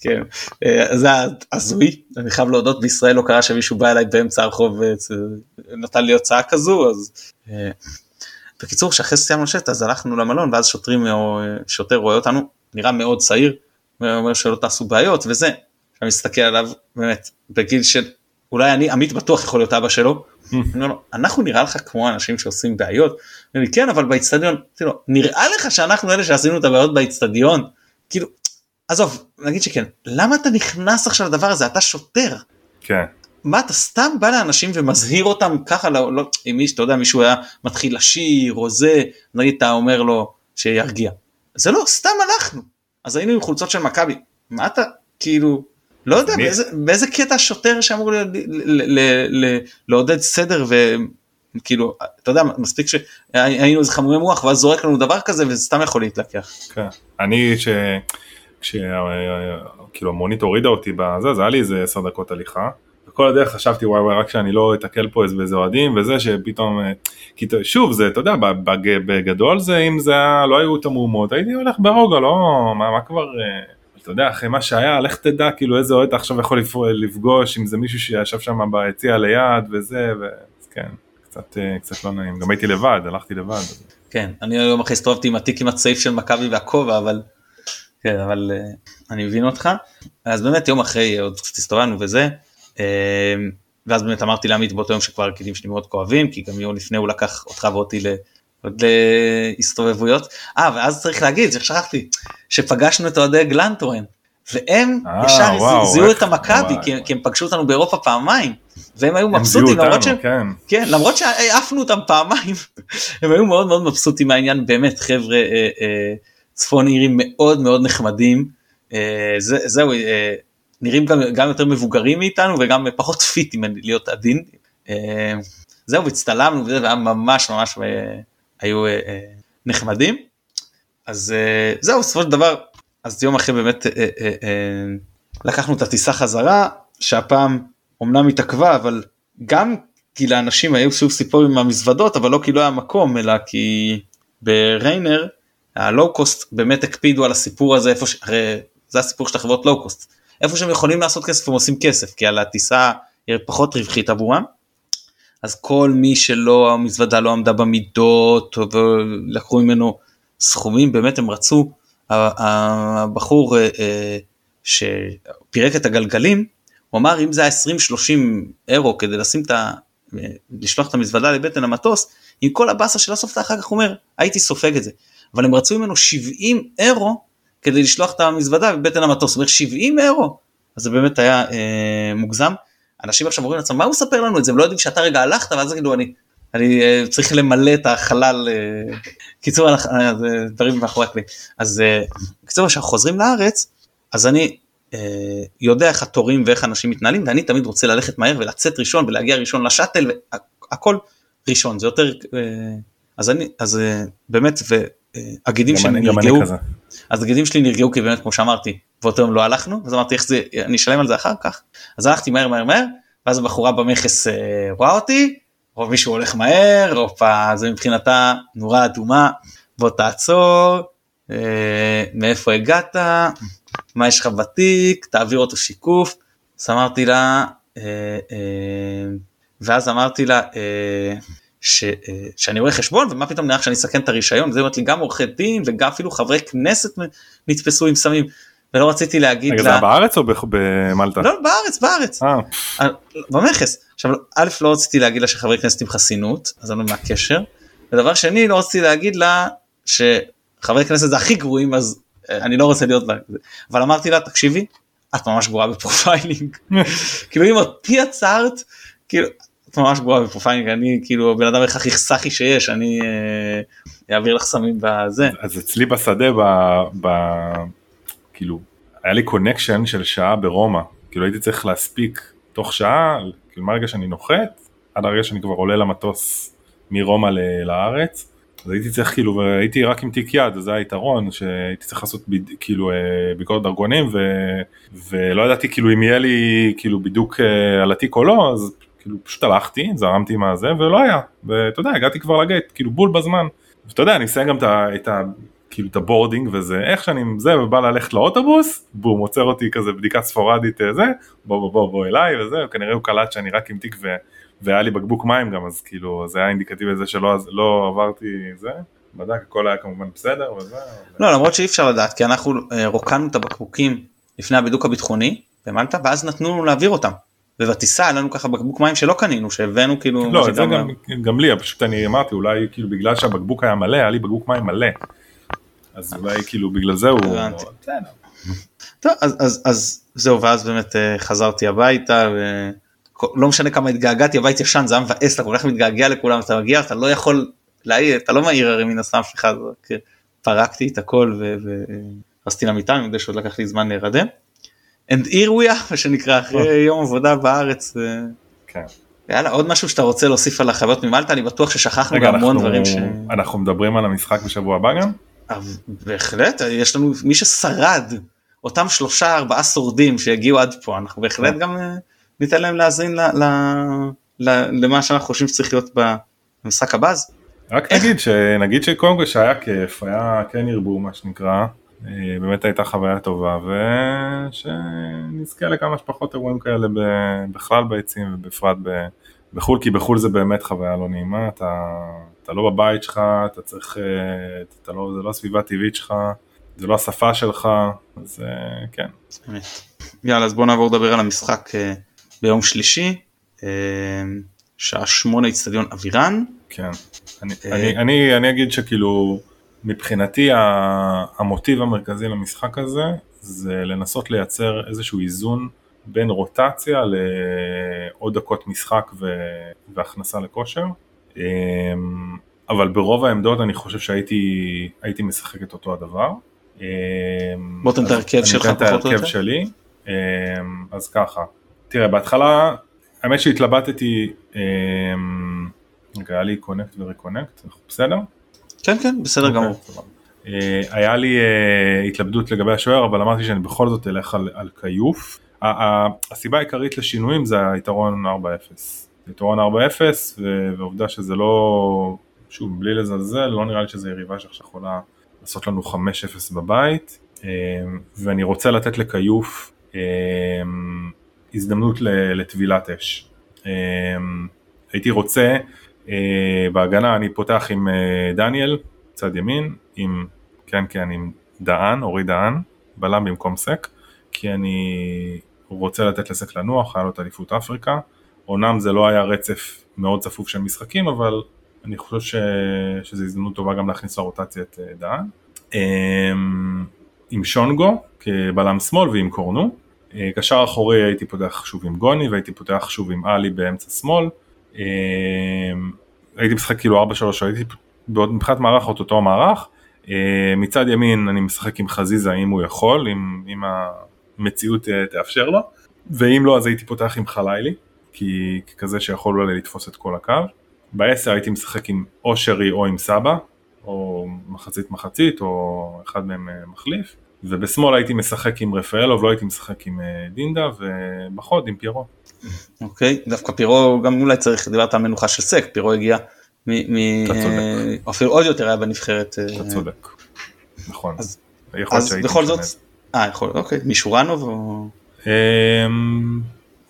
כן, אה, זה הזוי, אני חייב להודות, בישראל לא קרה שמישהו בא אליי באמצע הרחוב ונתן לי הוצאה כזו, אז... אה, בקיצור, שאחרי סיימנו לשבת אז הלכנו למלון ואז שוטרים, שוטר רואה אותנו, נראה מאוד צעיר, אומר שלא תעשו בעיות וזה, אני מסתכל עליו באמת בגיל של אולי אני עמית בטוח יכול להיות אבא שלו. אנחנו נראה לך כמו אנשים שעושים בעיות? לי, כן אבל באיצטדיון נראה לך שאנחנו אלה שעשינו את הבעיות באיצטדיון כאילו עזוב נגיד שכן למה אתה נכנס עכשיו לדבר הזה אתה שוטר. כן. מה אתה סתם בא לאנשים ומזהיר אותם ככה לא, לא אם מישהו אתה יודע מישהו היה מתחיל לשיר או זה נגיד אתה אומר לו שירגיע. זה לא סתם הלכנו אז היינו עם חולצות של מכבי מה אתה כאילו לא יודע באיזה, באיזה קטע שוטר שאמור לעודד סדר כאילו אתה יודע מספיק שהיינו איזה חמומי מוח ואז זורק לנו דבר כזה וזה סתם יכול להתלקח. כן. אני ש... כשכאילו המונית הורידה אותי בזה, זה היה לי איזה עשר דקות הליכה. וכל הדרך חשבתי וואי וואי רק שאני לא אתקל פה איזה אוהדים וזה שפתאום, אה, שוב זה אתה יודע בגדול זה אם זה לא היו את המהומות הייתי הולך ברוגע לא מה, מה כבר אה, אתה יודע אחרי מה שהיה לך תדע כאילו איזה אוהד אתה עכשיו יכול לפגוש אם זה מישהו שישב שם ביציע ליד וזה וכן קצת אה, קצת לא נעים גם הייתי לבד הלכתי לבד. כן אני היום אחרי הסתובבתי עם התיק עם הצעיף של מכבי והכובע אבל כן אבל אני מבין אותך אז באמת יום אחרי עוד קצת הסתובבנו וזה. ואז באמת אמרתי לעמית באותו יום שכבר הרקידים שלי מאוד כואבים כי גם יום לפני הוא לקח אותך ואותי לעוד להסתובבויות. אה ואז צריך להגיד שכחתי שפגשנו את אוהדי גלנטוראן והם אה, ישר וואו, זיהו אותנו- את המכבי. כי, כי הם פגשו אותנו באירופה פעמיים והם היו מבסוטים למרות שהם כן. כן למרות שהעפנו אותם פעמיים הם היו מאוד מאוד מבסוטים מהעניין באמת חבר'ה אה, אה, צפון אירים מאוד מאוד נחמדים אה, זה, זהו אה, נראים גם, גם יותר מבוגרים מאיתנו וגם פחות fit אם אני להיות עדין אה, זהו והצטלמנו וזה והיה ממש ממש אה, היו אה, אה, נחמדים אז אה, זהו בסופו של דבר אז יום אחרי באמת אה, אה, אה, לקחנו את הטיסה חזרה שהפעם אמנם התעכבה אבל גם כי לאנשים היו סוג סיפור עם המזוודות אבל לא כי לא היה מקום אלא כי בריינר הלואו קוסט באמת הקפידו על הסיפור הזה איפה ש... הרי זה הסיפור של החברות לואו קוסט איפה שהם יכולים לעשות כסף הם עושים כסף כי על הטיסה היא פחות רווחית עבורם. אז כל מי שלא המזוודה לא עמדה במידות ולקחו ממנו סכומים באמת הם רצו. הבחור אה, אה, שפירק את הגלגלים הוא אמר אם זה היה 20-30 אירו כדי לשים את ה... לשלוח את המזוודה לבטן המטוס עם כל הבאסה של הסוף אחר כך אומר הייתי סופג את זה. אבל הם רצו ממנו 70 אירו כדי לשלוח את המזוודה בבטן המטוס, זאת אומרת 70 אירו, אז זה באמת היה אה, מוגזם. אנשים עכשיו אומרים לעצמם מה הוא מספר לנו את זה, הם לא יודעים שאתה רגע הלכת ואז יגידו אני, אני אה, צריך למלא את החלל, אה, קיצור אה, זה דברים מאחורי הקלעים. אז קיצור כשאנחנו חוזרים לארץ, אז אני יודע איך התורים ואיך אנשים מתנהלים ואני תמיד רוצה ללכת מהר ולצאת ראשון ולהגיע ראשון לשאטל והכל ראשון זה יותר אז אני אז באמת והגידים שנרגעו כזה. אז הגידים שלי נרגעו כי באמת כמו שאמרתי באותו יום לא הלכנו אז אמרתי איך זה אני אשלם על זה אחר כך? אז הלכתי מהר מהר מהר ואז הבחורה במכס אה, רואה אותי או מישהו הולך מהר הופה זה מבחינתה נורה אדומה בוא תעצור אה, מאיפה הגעת? מה יש לך בתיק? תעביר אותו שיקוף. אז אמרתי לה אה, אה, ואז אמרתי לה אה, ש, אה, שאני רואה חשבון ומה פתאום נראה שאני אסכן את הרישיון? זה אומרת לי גם עורכי דין וגם אפילו חברי כנסת נתפסו עם סמים ולא רציתי להגיד רגע זה לה בארץ או במלטה? לא בארץ בארץ. אה, אה, במכס. עכשיו א' לא רציתי להגיד לה שחברי כנסת עם חסינות אז אני לא מה הקשר. ודבר שני לא רציתי להגיד לה שחברי כנסת זה הכי גרועים אז אה, אני לא רוצה להיות בה אבל אמרתי לה תקשיבי את ממש גרועה ב profiling. כאילו אם אותי עצרת כאילו את ממש גרועה ב profiling אני כאילו הבן אדם הכי סאחי שיש אני אעביר לך סמים בזה. אז אצלי בשדה ב... ב... כאילו היה לי connection של שעה ברומא. כאילו הייתי צריך להספיק תוך שעה כאילו מהרגע שאני נוחת עד הרגע שאני כבר עולה למטוס מרומא לארץ. אז הייתי צריך כאילו והייתי רק עם תיק יד אז זה היתרון שהייתי צריך לעשות ביד, כאילו אה, ביקורת דרכונים ו... ולא ידעתי כאילו אם יהיה לי כאילו בידוק אה, על התיק או לא אז כאילו פשוט הלכתי זרמתי עם הזה ולא היה. ואתה יודע הגעתי כבר לגייט כאילו בול בזמן. ואתה יודע אני מסיים גם את ה... את ה כאילו את הבורדינג וזה איך שאני עם זה ובא ללכת לאוטובוס בום עוצר אותי כזה בדיקה ספורדית אה, זה בוא בוא בוא בוא אליי וזה כנראה הוא קלט שאני רק עם תיק ו... והיה לי בקבוק מים גם אז כאילו זה היה אינדיקטיבי לזה שלא לא עברתי זה בדק הכל היה כמובן בסדר וזה לא למרות שאי אפשר לדעת כי אנחנו אה, רוקנו את הבקבוקים לפני הבידוק הביטחוני במלטה ואז נתנו לנו להעביר אותם. ובטיסה היה לנו ככה בקבוק מים שלא קנינו שהבאנו כאילו. לא זה גם, גם לי פשוט אני אמרתי אולי כאילו בגלל שהבקבוק היה מלא היה לי בקבוק מים מלא אז אולי כאילו בגלל זה הוא. טוב, אז, אז, אז זהו ואז באמת אה, חזרתי הביתה ולא משנה כמה התגעגעתי הבית ישן זה היה מבאס אתה כל כך מתגעגע לכולם אתה מגיע אתה לא יכול להעיר אתה לא מעיר הרי מן הסתם אף אחד רק פרקתי את הכל ורסתי למיטה אני יודע שעוד לקח לי זמן להירדם. And here we are מה שנקרא אחרי יום עבודה בארץ. אה, כן. יאללה עוד משהו שאתה רוצה להוסיף על החוויות ממלטה אני בטוח ששכחנו גם המון אנחנו- דברים ש... אנחנו מדברים על המשחק בשבוע הבא גם? בהחלט יש לנו מי ששרד אותם שלושה ארבעה שורדים שהגיעו עד פה אנחנו בהחלט גם אה, ניתן להם להאזין ל, ל, ל, למה שאנחנו חושבים שצריך להיות במשחק הבא רק? נגיד שנגיד שקודם כל שהיה כיף, היה כן ירבו מה שנקרא, אה, באמת הייתה חוויה טובה ושנזכה לכמה שפחות אירועים כאלה בכלל ביציעים ובפרט ב- בחו"ל, כי בחו"ל זה באמת חוויה לא נעימה, אתה, אתה לא בבית שלך, אתה צריך, אה, אתה לא, זה לא הסביבה הטבעית שלך, זה לא השפה שלך, אז אה, כן. באמת. יאללה אז בוא נעבור לדבר על המשחק אה, ביום שלישי שעה שמונה אצטדיון אבירן כן, אני. אני, אני, אני אגיד שכאילו מבחינתי המוטיב המרכזי למשחק הזה זה לנסות לייצר איזשהו איזון בין רוטציה לעוד דקות משחק ו... והכנסה לכושר. אמ, אבל ברוב העמדות אני חושב שהייתי הייתי משחק את אותו הדבר. אמ, בוא תן את ההרכב שלך אני אתן פחות את או ההרכב יותר. שלי. אמ, אז ככה, תראה בהתחלה האמת שהתלבטתי, רגע היה לי קונקט וריקונקט, אנחנו בסדר? כן כן בסדר אוקיי, גמור. אה, היה לי אה, התלבטות לגבי השוער אבל אמרתי שאני בכל זאת אלך על כיוף. הסיבה העיקרית לשינויים זה היתרון 4-0. יתרון 4-0 ו- ועובדה שזה לא, שוב בלי לזלזל, לא נראה לי שזה יריבה שעכשיו יכולה לעשות לנו 5-0 בבית אה, ואני רוצה לתת לכיוף אה, הזדמנות לטבילת אש. אה, הייתי רוצה בהגנה אני פותח עם דניאל צד ימין עם כן כן עם דהן אורי דהן בלם במקום סק כי אני רוצה לתת לסק לנוח היה לו את אליפות אפריקה. אומנם זה לא היה רצף מאוד צפוף של משחקים אבל אני חושב ש... שזו הזדמנות טובה גם להכניס לרוטציה את אה, דהן. אה, עם שונגו כבלם שמאל ועם קורנו. אה, קשר אחורי הייתי פותח שוב עם גוני והייתי פותח שוב עם עלי באמצע שמאל. אה, הייתי משחק כאילו 4-3 הייתי בעוד מבחינת מערך אותו המערך אה, מצד ימין אני משחק עם חזיזה אם הוא יכול אם, אם המציאות אה, תאפשר לו ואם לא אז הייתי פותח עם חלילי כי כזה שיכול אולי לתפוס את כל הקו בעשר הייתי משחק עם או שרי או עם סבא או מחצית מחצית או אחד מהם אה, מחליף ובשמאל הייתי משחק עם רפאלוב לא הייתי משחק עם אה, דינדה ובחוד עם פיירו אוקיי דווקא פירו גם אולי צריך דיברת על מנוחה של סק פירו הגיע מ... מ- אתה צודק. אפילו עוד יותר היה בנבחרת. אתה צודק. נכון. אז- אז בכל זאת. אה יכול להיות, אוקיי, משורנוב או... אמ,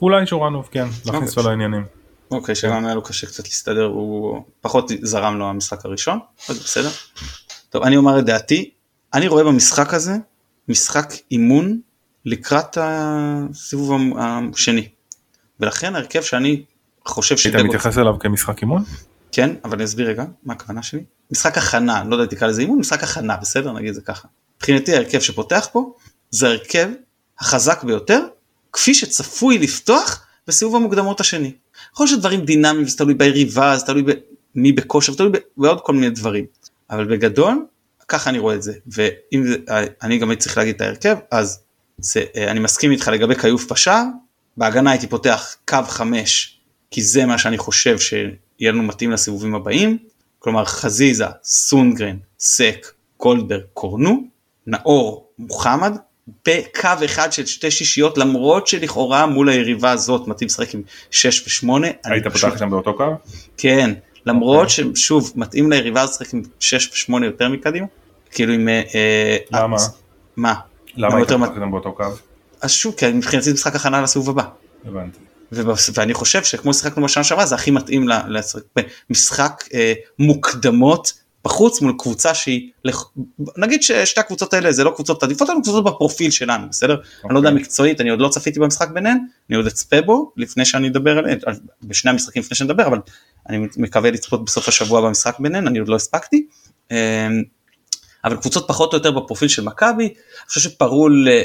אולי שורנוב כן, להכניס אותו לעניינים. אוקיי, שגם היה לו קשה קצת להסתדר, הוא פחות זרם לו המשחק הראשון, אז בסדר. טוב, אני אומר את דעתי, אני רואה במשחק הזה משחק אימון לקראת הסיבוב השני. ולכן ההרכב שאני חושב היית שדגו... מתייחס אליו כמשחק אימון? כן, אבל אני אסביר רגע מה הכוונה שלי. משחק הכנה, לא יודע אם תקרא לזה אימון, משחק הכנה, בסדר? נגיד זה ככה. מבחינתי ההרכב שפותח פה זה ההרכב החזק ביותר, כפי שצפוי לפתוח בסיבוב המוקדמות השני. יכול להיות שדברים דינמיים, זה תלוי ביריבה, זה תלוי במי בכושר, תלוי בעוד כל מיני דברים. אבל בגדול, ככה אני רואה את זה. ואם זה, אני גם הייתי צריך להגיד את ההרכב, אז זה, אני מסכים איתך לגבי כיוף בשער, בהגנה הייתי פותח קו 5, כי זה מה שאני חושב שיהיה לנו מתאים לסיבובים הבאים, כלומר חזיזה, סונגרן, סק, גולדברג, קורנו, נאור, מוחמד, בקו אחד של שתי שישיות למרות שלכאורה מול היריבה הזאת מתאים לשחק עם 6 ו-8. היית פותח שם באותו קו? כן, למרות אוקיי. ששוב מתאים ליריבה לשחק עם 6 ו-8 יותר מקדימה, כאילו עם... אה, אה, למה? אז- מה? למה היית פותח שם באותו קו? אז שוב, כי מבחינתי זה משחק הכנה לסיבוב הבא. הבנתי. ואני חושב שכמו ששיחקנו בשנה שעברה זה הכי מתאים לשחק במשחק אה, מוקדמות בחוץ מול קבוצה שהיא לכ- נגיד ששתי הקבוצות האלה זה לא קבוצות עדיפות אבל קבוצות בפרופיל שלנו בסדר אני לא יודע אוקיי. מקצועית אני עוד לא צפיתי במשחק ביניהן אני עוד אצפה בו לפני שאני אדבר עליהן על- בשני המשחקים לפני שנדבר אבל אני מקווה לצפות בסוף השבוע במשחק ביניהן אני עוד לא הספקתי. אה, אבל קבוצות פחות או יותר בפרופיל של מכבי, אני חושב שפרול אה,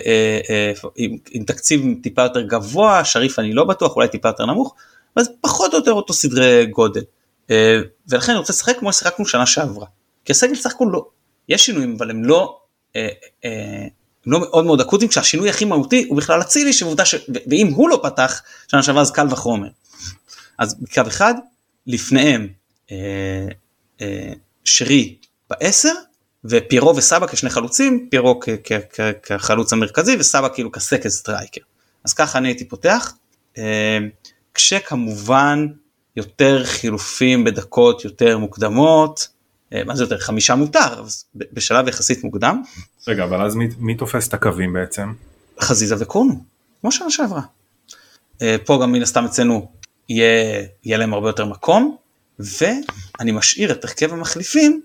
אה, עם, עם תקציב טיפה יותר גבוה, שריף אני לא בטוח, אולי טיפה יותר נמוך, אז פחות או יותר אותו סדרי גודל. אה, ולכן אני רוצה לשחק כמו ששיחקנו שנה שעברה. כי הסגל סך הכל לא, יש שינויים אבל הם לא, אה, אה, הם לא מאוד מאוד אקוטיים, כשהשינוי הכי מהותי הוא בכלל אצילי, שעובדה ש... ואם הוא לא פתח שנה שעברה אז קל וחומר. אז בקו אחד לפניהם שרי בעשר ופיירו וסבא כשני חלוצים, פיירו כחלוץ המרכזי וסבא כאילו כ second striker. אז ככה אני הייתי פותח, כשכמובן יותר חילופים בדקות יותר מוקדמות, אה, מה זה יותר חמישה מותר, בשלב יחסית מוקדם. רגע אבל אז מי, מי תופס את הקווים בעצם? חזיזה וקורנו, כמו שנה שעברה. אה, פה גם מן הסתם אצלנו יהיה, יהיה להם הרבה יותר מקום, ואני משאיר את הרכב המחליפים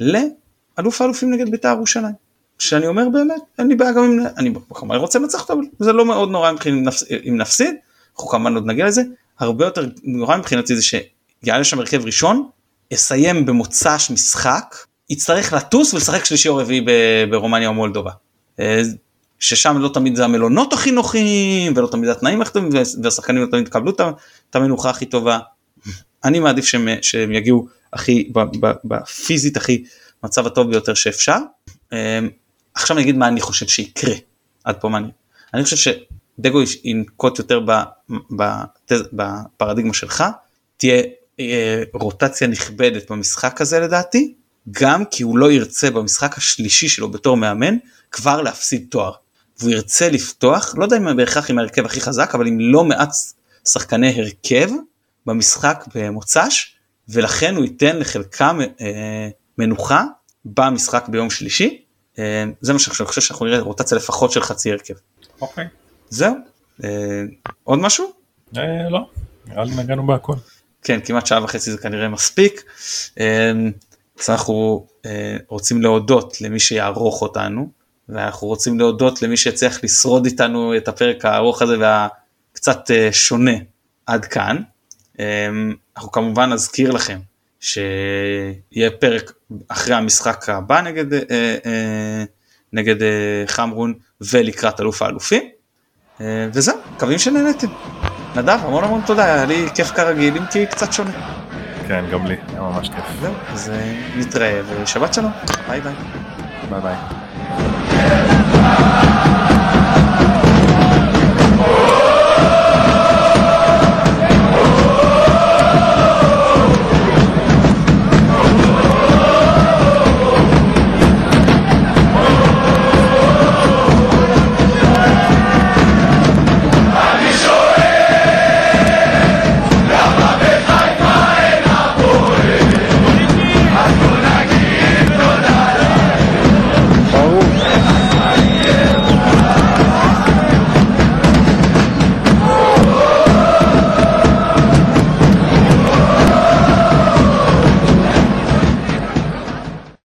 לאלוף האלופים נגד בית"ר ירושלים. שאני אומר באמת, אין לי בעיה גם אם, אני כמובן רוצה לנצח אבל זה לא מאוד נורא אם נפסיד, אנחנו כמובן עוד נגיע לזה, הרבה יותר נורא מבחינתי זה שיעלה שם הרכב ראשון, אסיים במוצ"ש משחק, יצטרך לטוס ולשחק שלישי או רביעי ברומניה או מולדובה. אה, ששם לא תמיד זה המלונות הכי נוחים ולא תמיד התנאים הכי טובים והשחקנים לא תמיד יקבלו את המנוחה הכי טובה. אני מעדיף שהם, שהם יגיעו הכי בפיזית הכי מצב הטוב ביותר שאפשר. אה, עכשיו אני אגיד מה אני חושב שיקרה עד פה מעניין. אני חושב שדגו ינקוט יותר בפרדיגמה שלך, תהיה אה, רוטציה נכבדת במשחק הזה לדעתי, גם כי הוא לא ירצה במשחק השלישי שלו בתור מאמן כבר להפסיד תואר. והוא ירצה לפתוח, לא יודע אם בהכרח עם ההרכב הכי חזק, אבל עם לא מעט שחקני הרכב במשחק במוצ"ש, ולכן הוא ייתן לחלקם אה, מנוחה במשחק ביום שלישי. אה, זה מה שאני חושב שאנחנו נראה רוטציה לפחות של חצי הרכב. אוקיי. זהו. אה, עוד משהו? אה, לא, נראה לי נגענו בהכל. כן, כמעט שעה וחצי זה כנראה מספיק. אמ, אז אנחנו אה, רוצים להודות למי שיערוך אותנו, ואנחנו רוצים להודות למי שיצליח לשרוד איתנו את הפרק הארוך הזה והקצת אה, שונה עד כאן. אנחנו כמובן נזכיר לכם שיהיה פרק אחרי המשחק הבא נגד, אה, נגד חמרון ולקראת אלוף האלופים. אה, וזהו, מקווים שנהנתם. נדב, המון המון תודה, היה לי כיף כרגיל, אם כי קצת שונה. כן, גם לי, היה ממש כיף. זהו, אז אה, נתראה ושבת שלום, ביי ביי. ביי ביי.